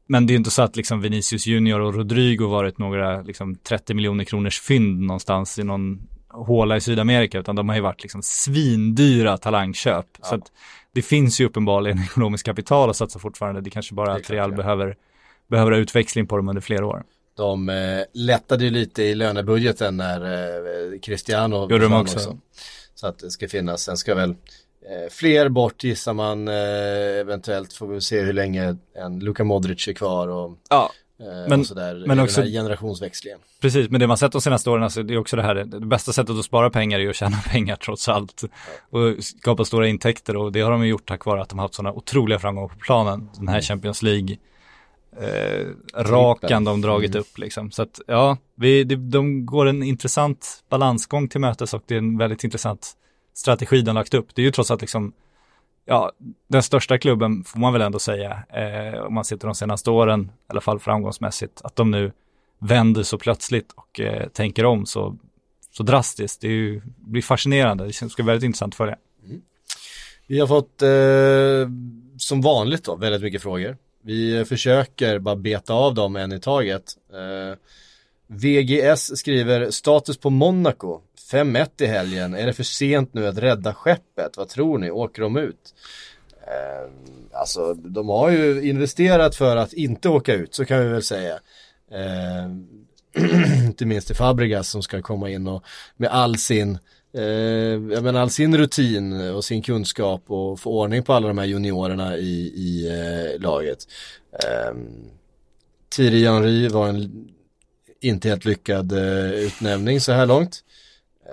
B: Men det är inte så att liksom Vinicius Junior och Rodrigo varit några liksom 30 miljoner kronors fynd någonstans i någon håla i Sydamerika utan de har ju varit liksom svindyra talangköp. Så att det finns ju uppenbarligen *laughs* ekonomiskt kapital att satsa fortfarande. Det kanske bara
A: Det
B: att Real
A: ja.
B: behöver, behöver ha utväxling på dem under flera år.
A: De eh, lättade ju lite i lönebudgeten när eh, Cristiano
B: Gjorde de
A: försvann
B: också.
A: Så att det ska finnas, sen ska väl eh, fler bort gissar man eh, eventuellt får vi se hur länge en Luka Modric är kvar och,
B: Ja,
A: eh,
B: Men-
A: och sådär
B: men
A: i
B: också-
A: den här generationsväxlingen.
B: Precis, men det man sett de senaste åren, alltså, det är också det här, det bästa sättet att spara pengar är att tjäna *laughs* pengar trots allt. Och skapa stora intäkter och det har de gjort tack vare att de har haft sådana otroliga framgångar på planen. Den här Champions League eh, rakan de dragit upp liksom. Så att ja, vi, de, de går en intressant balansgång till mötes och det är en väldigt intressant strategi de lagt upp. Det är ju trots allt liksom ja, den största klubben får man väl ändå säga, eh, om man ser till de senaste åren, i alla fall framgångsmässigt, att de nu vänder så plötsligt och eh, tänker om så, så drastiskt. Det är ju, blir fascinerande, det ska bli väldigt intressant att följa.
A: Vi har fått eh, som vanligt då väldigt mycket frågor. Vi försöker bara beta av dem en i taget. Eh, VGS skriver status på Monaco 5-1 i helgen. Är det för sent nu att rädda skeppet? Vad tror ni? Åker de ut? Eh, alltså de har ju investerat för att inte åka ut så kan vi väl säga. Eh, *clears throat* inte minst till Fabregas som ska komma in och med all sin jag menar all sin rutin och sin kunskap och få ordning på alla de här juniorerna i, i eh, laget. Eh, Thierry Henry var en inte helt lyckad eh, utnämning så här långt.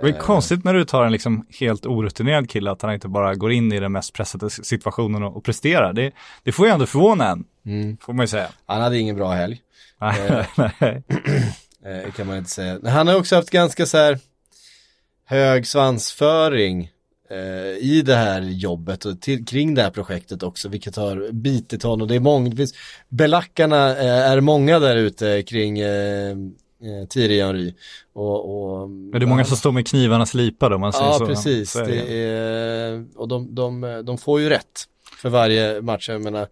B: Det är konstigt när du tar en liksom helt orutinerad kille att han inte bara går in i den mest pressade situationen och, och presterar. Det, det får ju ändå förvåna en,
A: Mm.
B: får man ju säga.
A: Han hade ingen bra helg. *laughs*
B: Nej, nej. *clears throat*
A: Eh, kan man inte säga. Han har också haft ganska så här hög svansföring eh, i det här jobbet och till, kring det här projektet också, vilket har bitit honom. Det är många, det finns, belackarna eh, är många där ute kring eh, eh, Thierry Henry. Och, och,
B: Men det är många som står med knivarna slipade om man säger
A: Ja,
B: så.
A: precis.
B: Så
A: det
B: det.
A: är, och de, de, de får ju rätt för varje match. Jag menar,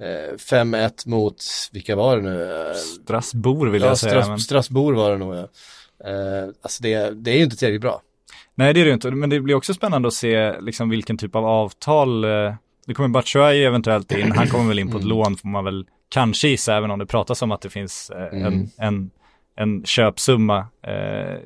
A: eh, 5-1 mot, vilka var det nu?
B: Strasbourg vill
A: ja,
B: jag säga.
A: Stras,
B: Men...
A: Strasbourg var det nog ja. Alltså det, det är ju inte tillräckligt bra.
B: Nej det är det inte, men det blir också spännande att se liksom vilken typ av avtal, eh, det kommer Batshuayi eventuellt in, han kommer väl in på ett lån får man väl kanske gissa, även om det pratas om att det finns eh, en,
A: Mm.
B: en, en köpsumma. Eh,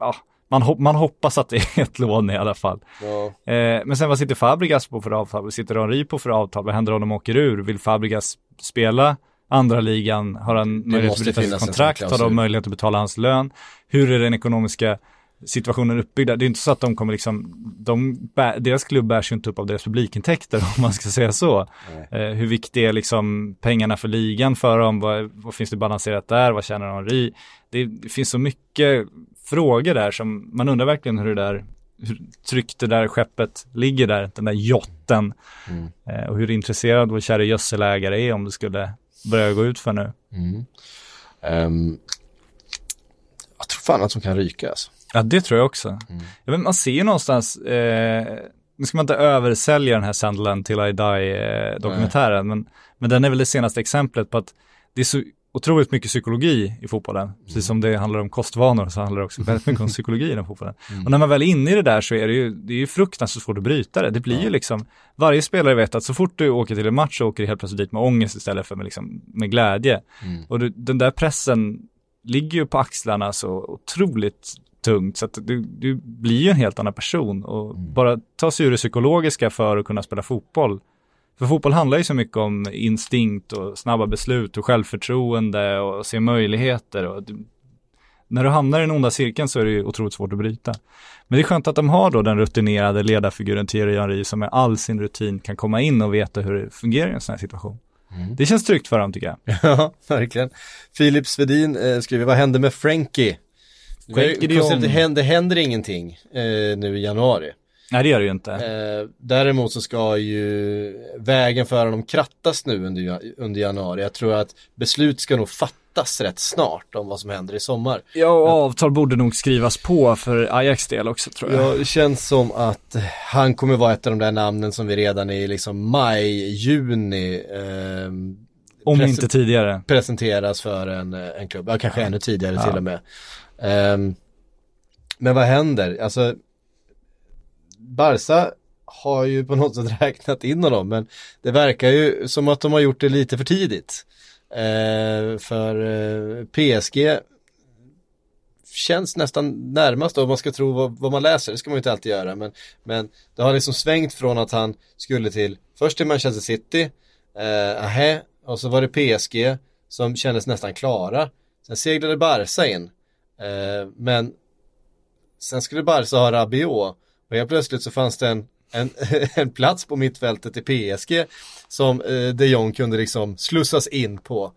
B: ja, man, hop- man hoppas att det är ett lån i alla fall.
A: Ja.
B: Eh, men sen vad sitter Fabregas på för avtal? Vad sitter Henry på för avtal? Vad händer om de åker ur? Vill Fabregas spela andra ligan? Har han möjlighet att bryta sitt
A: en
B: kontrakt? Har de möjlighet att betala hans lön? Hur är den ekonomiska situationen uppbyggd? Det är inte så att de kommer liksom, de, deras klubb bärs ju inte upp av deras publikintäkter *laughs* om man ska säga så. Eh, hur viktigt är liksom pengarna för ligan för dem? Vad, vad finns det balanserat där? Vad tjänar Henry? Det, det finns så mycket frågor där som man undrar verkligen hur det där hur tryggt det där skeppet ligger där, den där jotten.
A: Mm.
B: Eh, och hur intresserad vår kära gödselägare är om det skulle börja gå ut för nu.
A: Mm. Ehm, jag tror fan att de kan ryka alltså.
B: Ja, det tror jag också.
A: Mm.
B: Ja, men man ser ju någonstans, eh, nu ska man inte översälja den här Sunderland till I die dokumentären, men, men den är väl det senaste exemplet på att det är så otroligt mycket psykologi i fotbollen.
A: Mm.
B: Precis som det handlar om kostvanor så handlar det också väldigt mycket om *laughs* psykologi i den fotbollen. Och när man väl är inne i det där så är det ju, det är ju fruktansvärt svårt att bryta det. Det blir ju liksom, varje spelare vet att så fort du åker till en match så åker du helt plötsligt dit med ångest istället för med, liksom, med glädje. Och du, den där pressen ligger ju på axlarna så otroligt tungt så du, du blir ju en helt annan person och bara ta sig ur det psykologiska för att kunna spela fotboll. För fotboll handlar ju så mycket om instinkt och snabba beslut och självförtroende och se möjligheter. Och du, när du hamnar i den onda cirkeln så är det ju otroligt svårt att bryta. Men det är skönt att de har då den rutinerade ledarfiguren Thierry Henry som med all sin rutin kan komma in och veta hur det fungerar i en sån här situation. Det känns tryggt för dem tycker jag. *laughs*
A: Ja, verkligen. Filip Svedin eh, skriver, vad hände med Frankie?
B: Frankie de
A: Konstigt,
B: Jong.
A: det, händer, det händer ingenting eh, nu i januari.
B: Nej det gör det ju inte.
A: Eh, däremot så ska ju vägen för honom krattas nu under, under januari. Jag tror att beslut ska nog fattas rätt snart om vad som händer i sommar.
B: Ja, och avtal borde nog skrivas på för Ajax del också tror jag.
A: Ja, det känns som att han kommer vara ett av de där namnen som vi redan i liksom maj, juni ehm,
B: Om inte tidigare.
A: presenteras för en, eh, en klubb, ja kanske ännu tidigare
B: Ja.
A: till och med. Um, men vad händer? Alltså, Barca har ju på något sätt *laughs* räknat in honom, men det verkar ju som att de har gjort det lite för tidigt. Uh, för eh, uh, PSG känns nästan närmast om man ska tro vad, vad man läser, det ska man ju inte alltid göra, men, men det har liksom svängt från att han skulle till, först till Manchester City, eh, aha, och så var det PSG som kändes nästan klara. Sen seglade Barca in, eh, men sen skulle Barca ha Rabiot och helt plötsligt så fanns det en, en, *laughs* en plats på mittfältet i PSG som eh, de Jong kunde liksom slussas in på.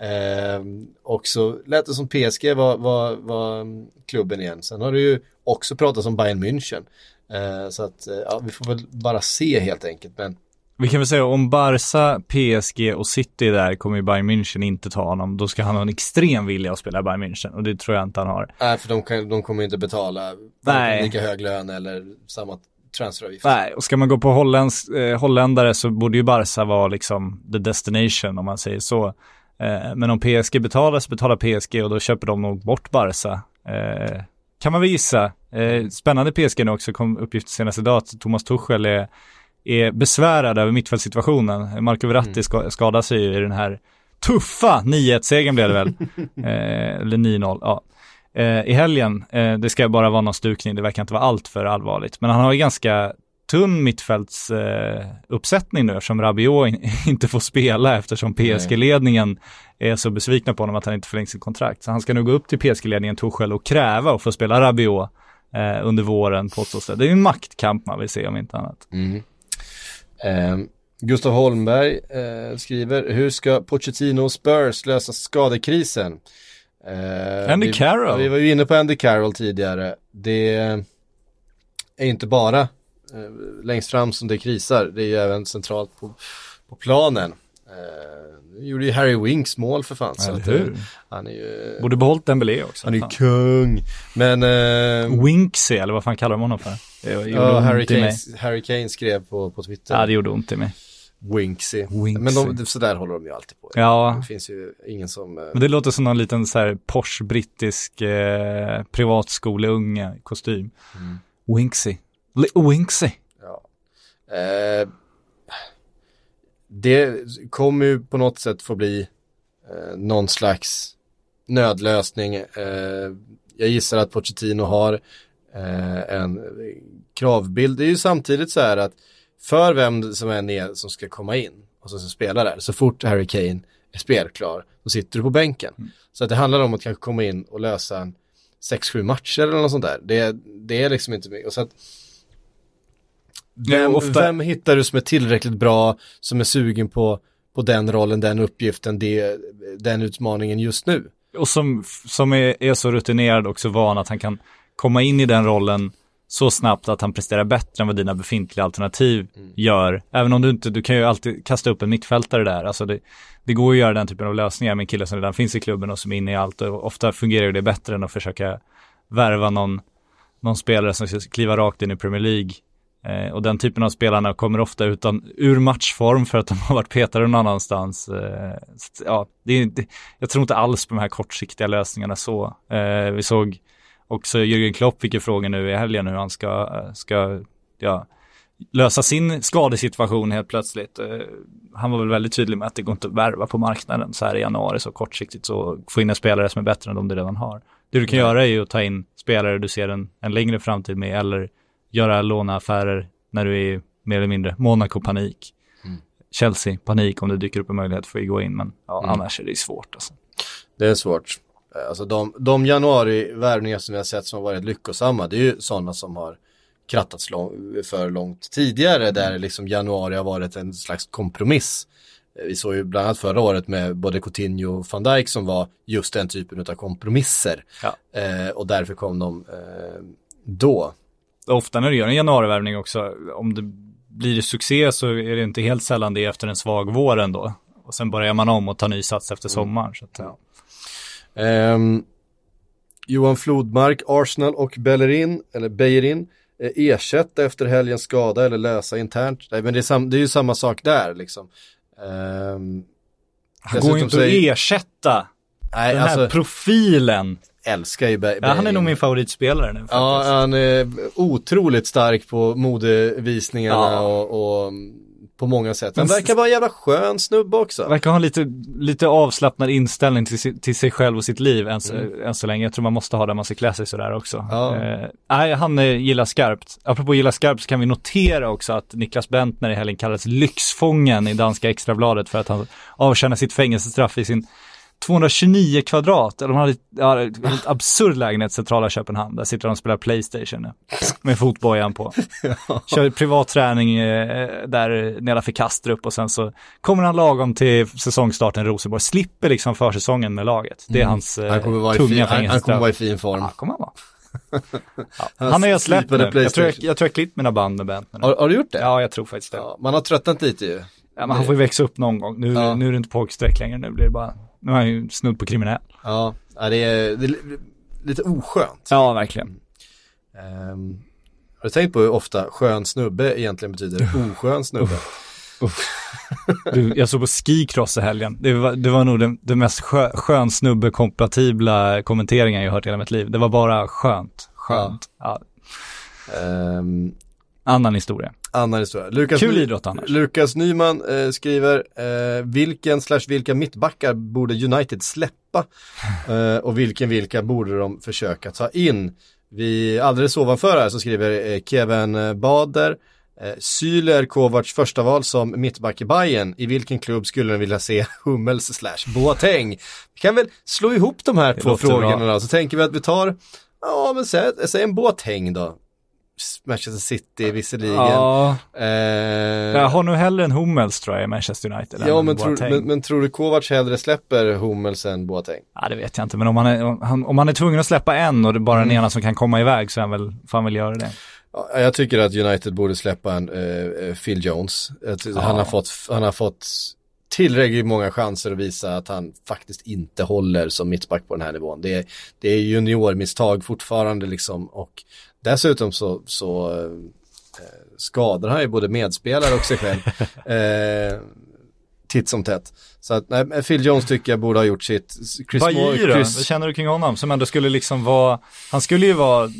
A: Eh, och så lät det som PSG var, var, var klubben igen. Sen har det ju också pratats om Bayern München. Eh, så att eh, ja, vi får väl bara se helt enkelt. Men
B: vi kan väl säga om Barca, PSG och City där kommer ju Bayern München inte ta honom. Då ska han ha en extrem vilja att spela Bayern München och det tror jag inte han har.
A: nej, för de, kan, de kommer inte betala
B: Nej.
A: lika hög lön eller samma transferavgift.
B: Nej, och ska man gå på holländsk, eh, holländare så borde ju Barca vara liksom the destination om man säger så. Eh, men om PSG betalar så betalar PSG och då köper de nog bort Barca. Eh, kan man väl gissa. Eh, spännande PSG nu också, kom uppgift senast idag att Thomas Tuchel är, är besvärad över mittfältssituationen. Marco Verratti ska, skadar sig ju i den här tuffa 9-1-segern blev det väl. *laughs* eh, eller 9-0, ja. eh, i helgen. Eh, det ska bara vara någon stukning, det verkar inte vara allt för allvarligt. Men han har ju ganska tunn mittfältsuppsättning eh, nu eftersom Rabiot in, *laughs* inte får spela eftersom PSG-ledningen är så besvikna på honom att han inte förlängt sitt kontrakt. Så han ska nu gå upp till PSG-ledningen Tuchel och kräva att få spela Rabiot eh, under våren påstås det. Det är en maktkamp man vill se om inte annat.
A: Mm. Eh, Gustav Holmberg eh, skriver, hur ska Pochettino och Spurs lösa skadekrisen? Eh,
B: Andy
A: vi,
B: Carroll.
A: Vi var ju inne på Andy Carroll tidigare. Det är inte bara eh, längst fram som det krisar, det är ju även centralt på, på planen. Eh, gjorde ju Harry Winks mål för fan. så
B: Eller
A: att,
B: hur?
A: eh, Han är ju,
B: Borde behållit Dembélé också.
A: han är ju kung. Men eh,
B: Winksy, eller vad fan kallar de honom för? Det
A: ja, Harry. Kane, Harry Kane skrev på, på Twitter.
B: Ja, det gjorde ont i mig.
A: Winksy.
B: Winksy.
A: Men de, sådär håller de ju alltid på.
B: Ja,
A: Det finns ju ingen som... eh,
B: men det låter som någon liten så här Porsche brittisk eh, privatskoleunge kostym.
A: Mm.
B: Winksy. Li- Winksy.
A: Ja. Eh, det kommer ju på något sätt få bli eh, någon slags nödlösning. Eh, jag gissar att Pochettino har eh, en kravbild. Det är ju samtidigt så här att för vem som än är som ska komma in och som ska spela där, så fort Harry Kane är spelklar, då sitter du på bänken. Så att det handlar om att kanske komma in och lösa en 6-7 matcher eller något sånt där. Det, det är liksom inte mycket. Och så att vem,
B: ofta-
A: vem hittar du som är tillräckligt bra, som är sugen på, på den rollen, den uppgiften, det, den utmaningen just nu?
B: Och som, som är, är så rutinerad och så van att han kan komma in i den rollen så snabbt att han presterar bättre än vad dina befintliga alternativ gör. Även om du inte, du kan ju alltid kasta upp en mittfältare där. Alltså det, det går ju att göra den typen av lösningar med en kille som redan finns i klubben och som är inne i allt. Och ofta fungerar ju det bättre än att försöka värva någon, någon spelare som ska kliva rakt in i Premier League. Eh, och den typen av spelarna kommer ofta utan, ur matchform för att de *laughs* har varit petade någon annanstans. Eh, så, ja, det det, jag tror inte alls på de här kortsiktiga lösningarna så. Eh, vi såg också Jürgen Klopp fick ju frågan nu i helgen hur han ska, ska ja, lösa sin skadesituation helt plötsligt. Eh, han var väl väldigt tydlig med att det går inte att värva på marknaden så här i januari så kortsiktigt så få in en spelare som är bättre än de du redan har. Det du kan göra är ju att ta in spelare du ser en, en längre framtid med eller göra låneaffärer när du är mer eller mindre Monaco-panik. Chelsea, panik om det dyker upp en möjlighet för att gå in, men ja, annars är det svårt alltså.
A: Det är svårt. Alltså de, de januari-värvningar som vi har sett som har varit lyckosamma, det är ju sådana som har krattats lång, för långt tidigare, där liksom januari har varit en slags kompromiss. Vi såg ju bland annat förra året med både Coutinho och van Dijk som var just den typen av kompromisser.
B: Ja.
A: Eh, och därför kom de eh, då.
B: Ofta när du gör en januarivärvning också, om det blir succé så är det inte helt sällan det efter en svag vår ändå. Och sen börjar man om och tar ny sats efter sommaren. Så att, ja.
A: Ehm, Johan Flodmark, Arsenal och Bellerin, eller Beirin, eh, ersätta efter helgens skada eller lösa internt. Nej, men det är, sam- det är ju samma sak där liksom. Ehm,
B: Han går ju inte
A: så
B: att ersätta
A: Nej,
B: den här
A: alltså,
B: profilen.
A: Älskar ju Be-
B: Ja, han är nog min favoritspelare nu faktiskt.
A: Ja, han är otroligt stark på modevisningarna
B: Ja.
A: och, och på många sätt. Han verkar vara en jävla skön snubbe också.
B: Verkar ha lite, lite avslappnad inställning till, till sig själv och sitt liv än, så- än så länge. Jag tror man måste ha det, man ska klä sig sådär också.
A: Mm. Ja.
B: Eh, nej, han eh, gillar skarpt. Apropå gilla skarpt så kan vi notera också att Niklas Bentner i helgen kallades lyxfången i danska extrabladet för att han avtjänar sitt fängelsestraff i sin 229 kvadrat, eller de hade ja, en absurd lägenhet centrala Köpenhamn. Där sitter de och spelar Playstation med fotbojan på. *laughs* Kör privat träning eh, där nedanför Kastrup och sen så kommer han lagom till säsongstarten i Rosenborg. Slipper liksom försäsongen med laget. Det är hans eh,
A: Mm. Han kommer vara
B: tunga
A: fin, han, han kommer vara i fin form.
B: Ja, kommer han vara. *laughs* Ja.
A: Han
B: har jag släppt nu. Jag tror jag, jag tror jag klippt mina band med nu.
A: Har, har du gjort det?
B: Ja, jag tror faktiskt det.
A: Ja, man har tröttnat lite ju.
B: Ja, men han får ju växa upp någon gång. Nu,
A: Ja.
B: nu är det inte pojkstreck längre, nu blir det bara, nu är han ju snudd på kriminell.
A: Ja, ja det, är, det är li- lite oskönt.
B: Ja, verkligen.
A: Ehm, har du tänkt på hur ofta skön snubbe egentligen betyder oskön snubbe?
B: Du, jag såg på Skicross i helgen. Det var, det var nog den, den mest skö, skön snubbe kompatibla kommenteringen jag hört i hela mitt liv. Det var bara skönt. Skönt. Ja.
A: Ehm,
B: Annan historia.
A: Annan historia. Lukas,
B: Kul idrott annars.
A: Lukas Nyman eh, skriver, eh, vilken slash vilka mittbackar borde United släppa? *laughs* Eh, och vilken vilka borde de försöka ta in? Vi, alldeles ovanför här så skriver eh, Kevin Bader, eh, Syler Kovacs första val som mittback i Bayern. I vilken klubb skulle ni vilja se *laughs* Hummels slash Boateng? Vi kan väl slå ihop de här
B: Det
A: två frågorna
B: bra.
A: då, så tänker vi att vi tar, ja men säg, säg en Boateng då. Manchester City visserligen.
B: Ja,
A: Eh,
B: jag har nog hellre en Hummels tror jag i Manchester United.
A: Ja men
B: Boateng.
A: men, men tror du Kovacs hellre släpper Hummels än Boateng?
B: Ja, det vet jag inte, men om man är, om han, om man är tvungen att släppa en och det är bara
A: Mm.
B: den ena som kan komma iväg så är han väl, får han väl göra det.
A: Ja, jag tycker att United borde släppa en eh, eh, Phil Jones. Tycker Han, har fått, han har fått tillräckligt många chanser att visa att han faktiskt inte håller som mittback på den här nivån. Det är, det är juniormisstag fortfarande liksom och dessutom så, så eh, skadar han ju både medspelare och sig själv. *laughs* eh, titt som tätt. Så att nej, Phil Jones tycker jag borde ha gjort sitt. Chris
B: då?
A: Chris-
B: Vad känner du kring honom? Som ändå skulle liksom vara, han skulle ju vara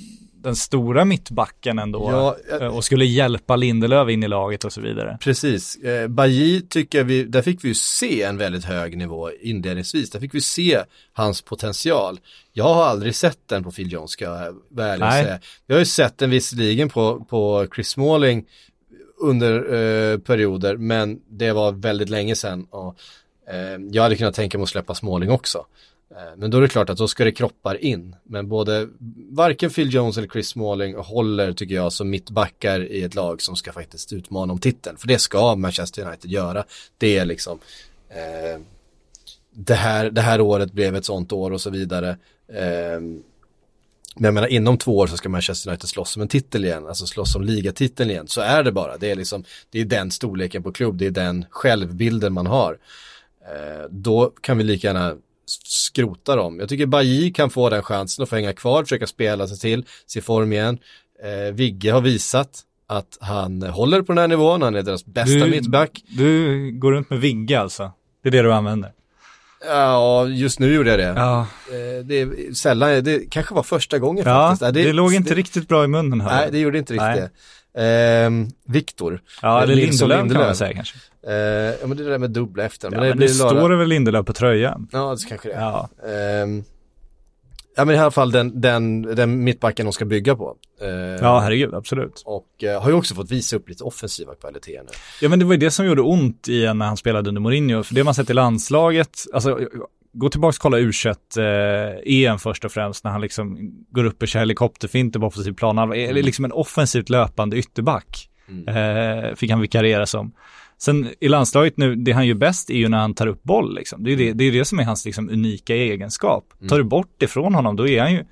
B: den stora mittbacken ändå
A: Ja,
B: eh, och skulle hjälpa Lindelöf in i laget och så vidare.
A: Precis. Eh, Bailly tycker vi, där fick vi ju se en väldigt hög nivå inledningsvis. Där fick vi se hans potential. Jag har aldrig sett den på Phil Jones ska jag vara
B: Nej.
A: säga. Jag har ju sett den visserligen på, på Chris Smalling under eh, perioder, men det var väldigt länge sedan och eh, jag hade kunnat tänka mig att släppa Smalling också. Eh, men då är det klart att då ska det kroppar in. Men både, varken Phil Jones eller Chris Smalling håller tycker jag som mittbackar i ett lag som ska faktiskt utmana om titeln. För det ska Manchester United göra. Det är liksom, eh, det, här, det här året blev ett sånt år och så vidare. Eh, men jag menar inom två år så ska Manchester United slåss om en titel igen, alltså slåss om ligatiteln igen. Så är det bara, det är liksom, det är den storleken på klubb, det är den självbilden man har. Eh, då kan vi lika gärna skrota dem. Jag tycker Bailly kan få den chansen att få hänga kvar, försöka spela sig till, se form igen. Eh, Vigge har visat att han håller på den här nivån, han är deras bästa mittback.
B: du går runt med Vigge alltså? Det är det du använder?
A: Ja, just nu gjorde jag det.
B: Ja,
A: Eh, det är sällan, det kanske var första gången
B: ja
A: faktiskt.
B: det, låg inte riktigt bra i munnen här.
A: Nej, det gjorde inte riktigt
B: Nej.
A: det. Ehm, Viktor.
B: Ja, eller
A: Nilsson
B: Lindelöf kan man
A: Lindelöf.
B: säga kanske.
A: Eh, ja, men det är det där med dubbla efter.
B: Ja,
A: Men
B: men
A: det
B: det, står det väl Lindelöf på tröjan?
A: Ja, det kanske det är.
B: Ja.
A: Ehm, ja, men i alla fall den, den, den mittbacken de ska bygga på. Eh,
B: Ja, herregud, absolut.
A: Och eh, har ju också fått visa upp lite offensiva kvaliteter nu.
B: Ja men det var ju det som gjorde ont i när han spelade under Mourinho, för det man sett i landslaget, alltså gå tillbaka och kolla u eh, EM först och främst när han liksom går upp och kör helikopterfinter på offensiv plan, han är liksom en offensivt löpande ytterback, eh, fick han vikariera som. Sen i landslaget nu, det han gör bäst är ju när han tar upp boll liksom. Det är det, det, är det som är hans liksom unika egenskap. Tar du bort ifrån honom, då är han ju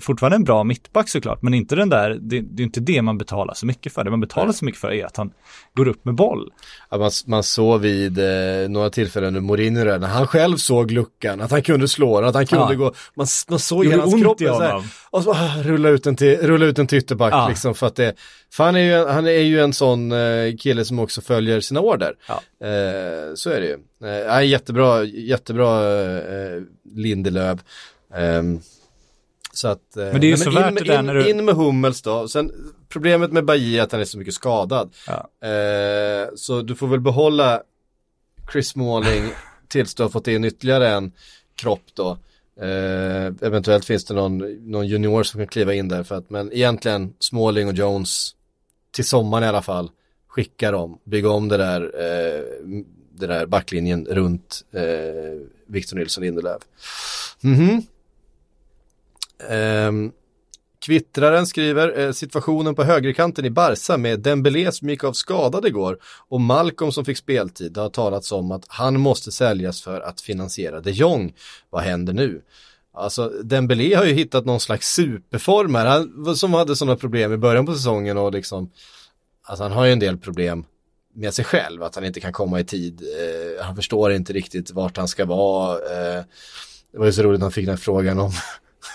B: fortfarande en bra mittback såklart, men inte den där, det, det är inte det man betalar så mycket för. Det man betalar så mycket för är att han går upp med boll.
A: Ja, man, man såg vid eh, några tillfällen under Mourinho när han själv såg luckan, att han kunde slå den, att han kunde
B: Ja.
A: gå, man, man såg hela hans kropp så och så ah, rulla ut en till, rulla ut en till ytterback
B: Ja.
A: liksom för att det, för han är ju, han är ju en sån eh, kille som också följer sina order.
B: Ja.
A: Eh, så är det ju. Eh, jättebra, jättebra eh, Lindelöf. Ehm, så att, eh,
B: Men det är ju så
A: in,
B: värt
A: med-
B: det där
A: in,
B: när du-
A: in med Hummels då. Sen, problemet med Bailly är att han är så mycket skadad.
B: Ja.
A: Eh, så du får väl behålla Chris Smalling *laughs* tills du har fått in ytterligare en kropp då. Eh, eventuellt finns det någon, någon junior som kan kliva in där för att, men egentligen Smalling och Jones till sommaren i alla fall, skicka dem, bygga om det där, eh, det där backlinjen runt eh, Victor Nilsson Lindelöf. Mhm. Ehm, kvittraren skriver eh, situationen på högerkanten i Barca med Dembélé som gick av skadad igår och Malcolm som fick speltid. Det har talats om att han måste säljas för att finansiera de Jong. Vad händer nu? Alltså Dembélé har ju hittat någon slags superform här, han, som hade sådana problem i början på säsongen och liksom, alltså han har ju en del problem med sig själv, att han inte kan komma i tid, eh, han förstår inte riktigt vart han ska vara. Eh, det var ju så roligt när han fick den här frågan om,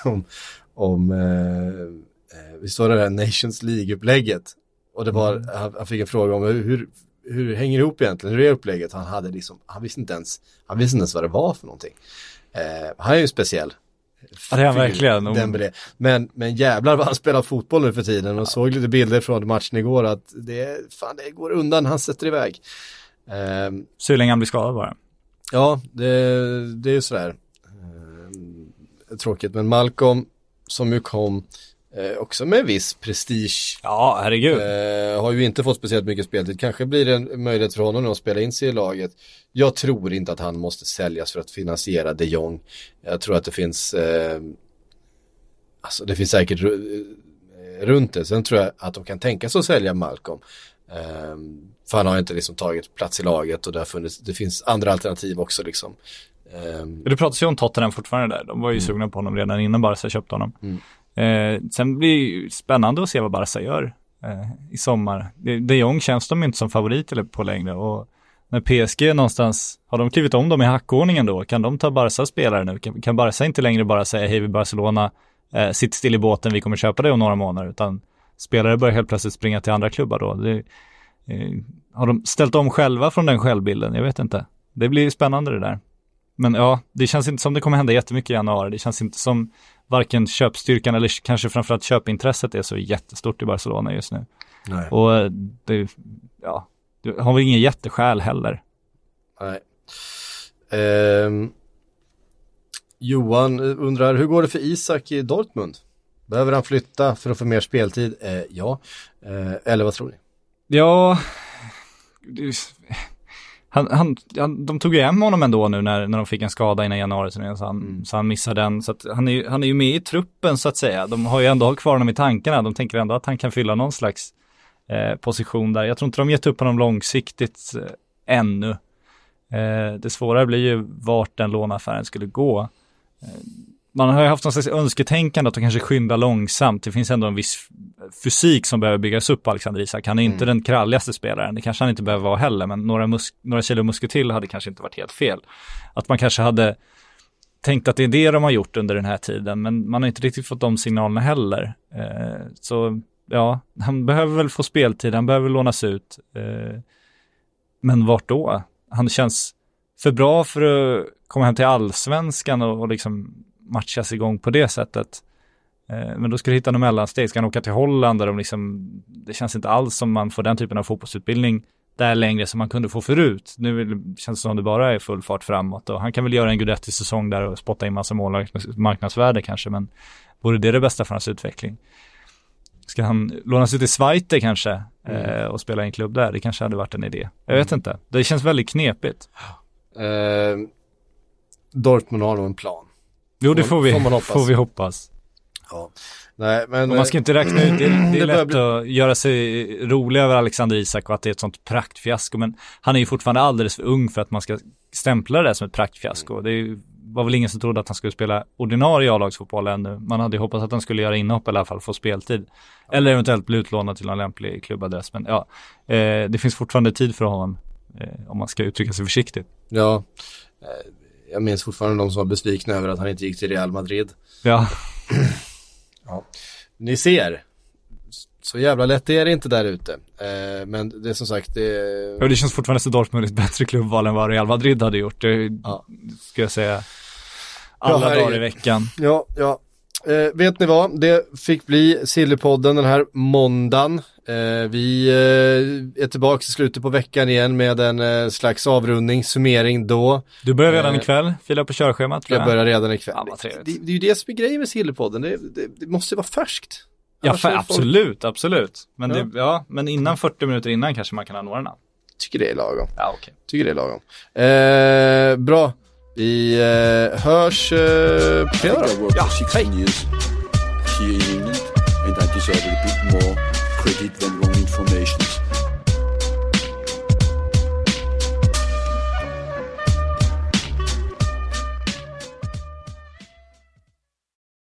A: *laughs* om, om eh, eh, visst var det där Nations League-upplägget? Och det var, han, han fick en fråga om hur, hur, hänger det ihop egentligen, hur är upplägget? Han hade liksom, han visste inte ens, han visste inte ens vad det var för någonting. Eh, han är ju speciell.
B: Ja, det är han verkligen.
A: Dembélé. Men, men jävlar vad han spelar fotboll nu för tiden och såg lite bilder från matchen igår att det, fan, det går undan, han sätter iväg. Ehm,
B: Så länge han blir skadad bara.
A: Ja, det, det är ju sådär. Tråkigt, men Malcolm som ju kom eh, också med viss prestige.
B: Ja, herregud.
A: Eh, har ju inte fått speciellt mycket speltid. Kanske blir det en möjlighet för honom att spela in sig i laget. Jag tror inte att han måste säljas för att finansiera de Jong. Jag tror att det finns, eh, alltså det finns säkert eh, runt det. Sen tror jag att de kan tänka sig att sälja Malcolm. Eh, för han har inte liksom tagit plats i laget och det, har funnits, det finns andra alternativ också liksom. Eh,
B: Det pratas ju om Tottenham fortfarande där. De var ju sugna på honom redan innan Barca köpte honom. Eh, sen blir det ju spännande att se vad Barca gör eh, i sommar. De, Jong känns de inte som favorit eller på längre och när PSG någonstans, har de klivit om dem i hackordningen då? Kan de ta Barcas spelare nu? Kan, kan Barca inte längre bara säga hej vi Barcelona, eh, sitt still i båten, vi kommer köpa det om några månader, utan spelare börjar helt plötsligt springa till andra klubbar då. Det, eh, har de ställt om själva från den självbilden? Jag vet inte. Det blir spännande det där. Men ja, det känns inte som det kommer hända jättemycket i januari. Det känns inte som varken köpstyrkan eller kanske framförallt köpintresset är så jättestort i Barcelona just nu.
A: nej.
B: Och eh, det, ja, det har väl ingen jätteskäl heller.
A: Nej. Ehm, Johan undrar, hur går det för Isak i Dortmund? Behöver han flytta för att få mer speltid? Eh, ja. Eh, eller vad tror ni?
B: Ja, han, han, han, de tog ju hem honom ändå nu när, när de fick en skada innan januari så han, så han missade den. Så han, är, han är ju med i truppen så att säga. De har ju ändå kvar honom i tankarna. De tänker ändå att han kan fylla någon slags eh, position där. Jag tror inte de gett upp honom långsiktigt eh, ännu. Eh, det svåra blir ju vart den låneaffären skulle gå. Man har ju haft någon slags önsketänkande att de kanske skyndar långsamt. Det finns ändå en viss fysik som behöver byggas upp på Alexander Isak. Han är inte den kralligaste spelaren, det kanske han inte behöver vara heller, men några, mus- några kilo muskler till hade kanske inte varit helt fel. Att man kanske hade tänkt att det är det de har gjort under den här tiden, men man har inte riktigt fått de signalerna heller. Eh, så ja, han behöver väl få speltid, han behöver lånas ut. Eh, men vart då? Han känns för bra för att komma hem till allsvenskan och, och liksom matchas igång på det sättet. Eh, Men då ska du hitta någon mellansteg. Ska han åka till Holland där de liksom, det känns inte alls som man får den typen av fotbollsutbildning där längre som man kunde få förut. Nu känns det som det bara är full fart framåt och han kan väl göra en Guidetti-säsong där och spotta in massa mål marknadsvärde kanske, men vore det det bästa för hans utveckling? Ska han lånas ut till Schweiz kanske eh, och spela i en klubb där? Det kanske hade varit en idé. Jag vet inte. Det känns väldigt knepigt.
A: Eh, Dortmund har nog en plan.
B: Jo, det
A: Får-
B: vi,
A: får hoppas.
B: får vi hoppas.
A: Ja. Nej, men...
B: Och man ska inte räkna ut, det, *clears throat* är- det
A: Det
B: är
A: börjar
B: lätt
A: bli-
B: att göra sig rolig över Alexander Isak och att det är ett sånt praktfiasko, men han är ju fortfarande alldeles för ung för att man ska stämpla det som ett praktfiasko. Det är ju- var väl ingen som trodde att han skulle spela ordinarie A-lagsfotboll ännu. Man hade ju hoppats att han skulle göra inhopp i alla fall få speltid. Eller eventuellt bli utlånad till någon lämplig klubbadress. Men ja, eh, det finns fortfarande tid för honom, eh, om man ska uttrycka sig försiktigt.
A: Ja. Jag minns fortfarande de som var besvikna över att han inte gick till Real Madrid.
B: Ja,
A: Ni ser. Så jävla lätt är det inte där ute. Eh, men det är som sagt, det...
B: och det känns fortfarande som Dortmund ett bättre klubbval än vad Real Madrid hade gjort. Det
A: Ja.
B: ska jag säga. Alla
A: herregud.
B: dagar i veckan.
A: Ja, ja. Eh, vet ni vad? Det fick bli Sillypodden den här måndagen. Eh, vi eh, är tillbaka i slutet på veckan igen med en eh, slags avrundning, summering då.
B: Du börjar redan
A: Eh,
B: ikväll, fila på körschemat
A: Jag
B: jag.
A: börjar redan ikväll.
B: Ja, trevligt.
A: det, det är ju det som är grejen med Sillypodden, det, det, det måste vara färskt.
B: Ja, för, absolut, absolut. Men,
A: Ja.
B: Det, ja, men innan 40 minuter innan kanske man kan ha några namn.
A: Tycker det är lagom.
B: Ja, okej.
A: Tycker det är lagom. Eh, bra. Vi eh, hörs eh, på fredag Ja,
C: for 16
A: hej.
C: credit when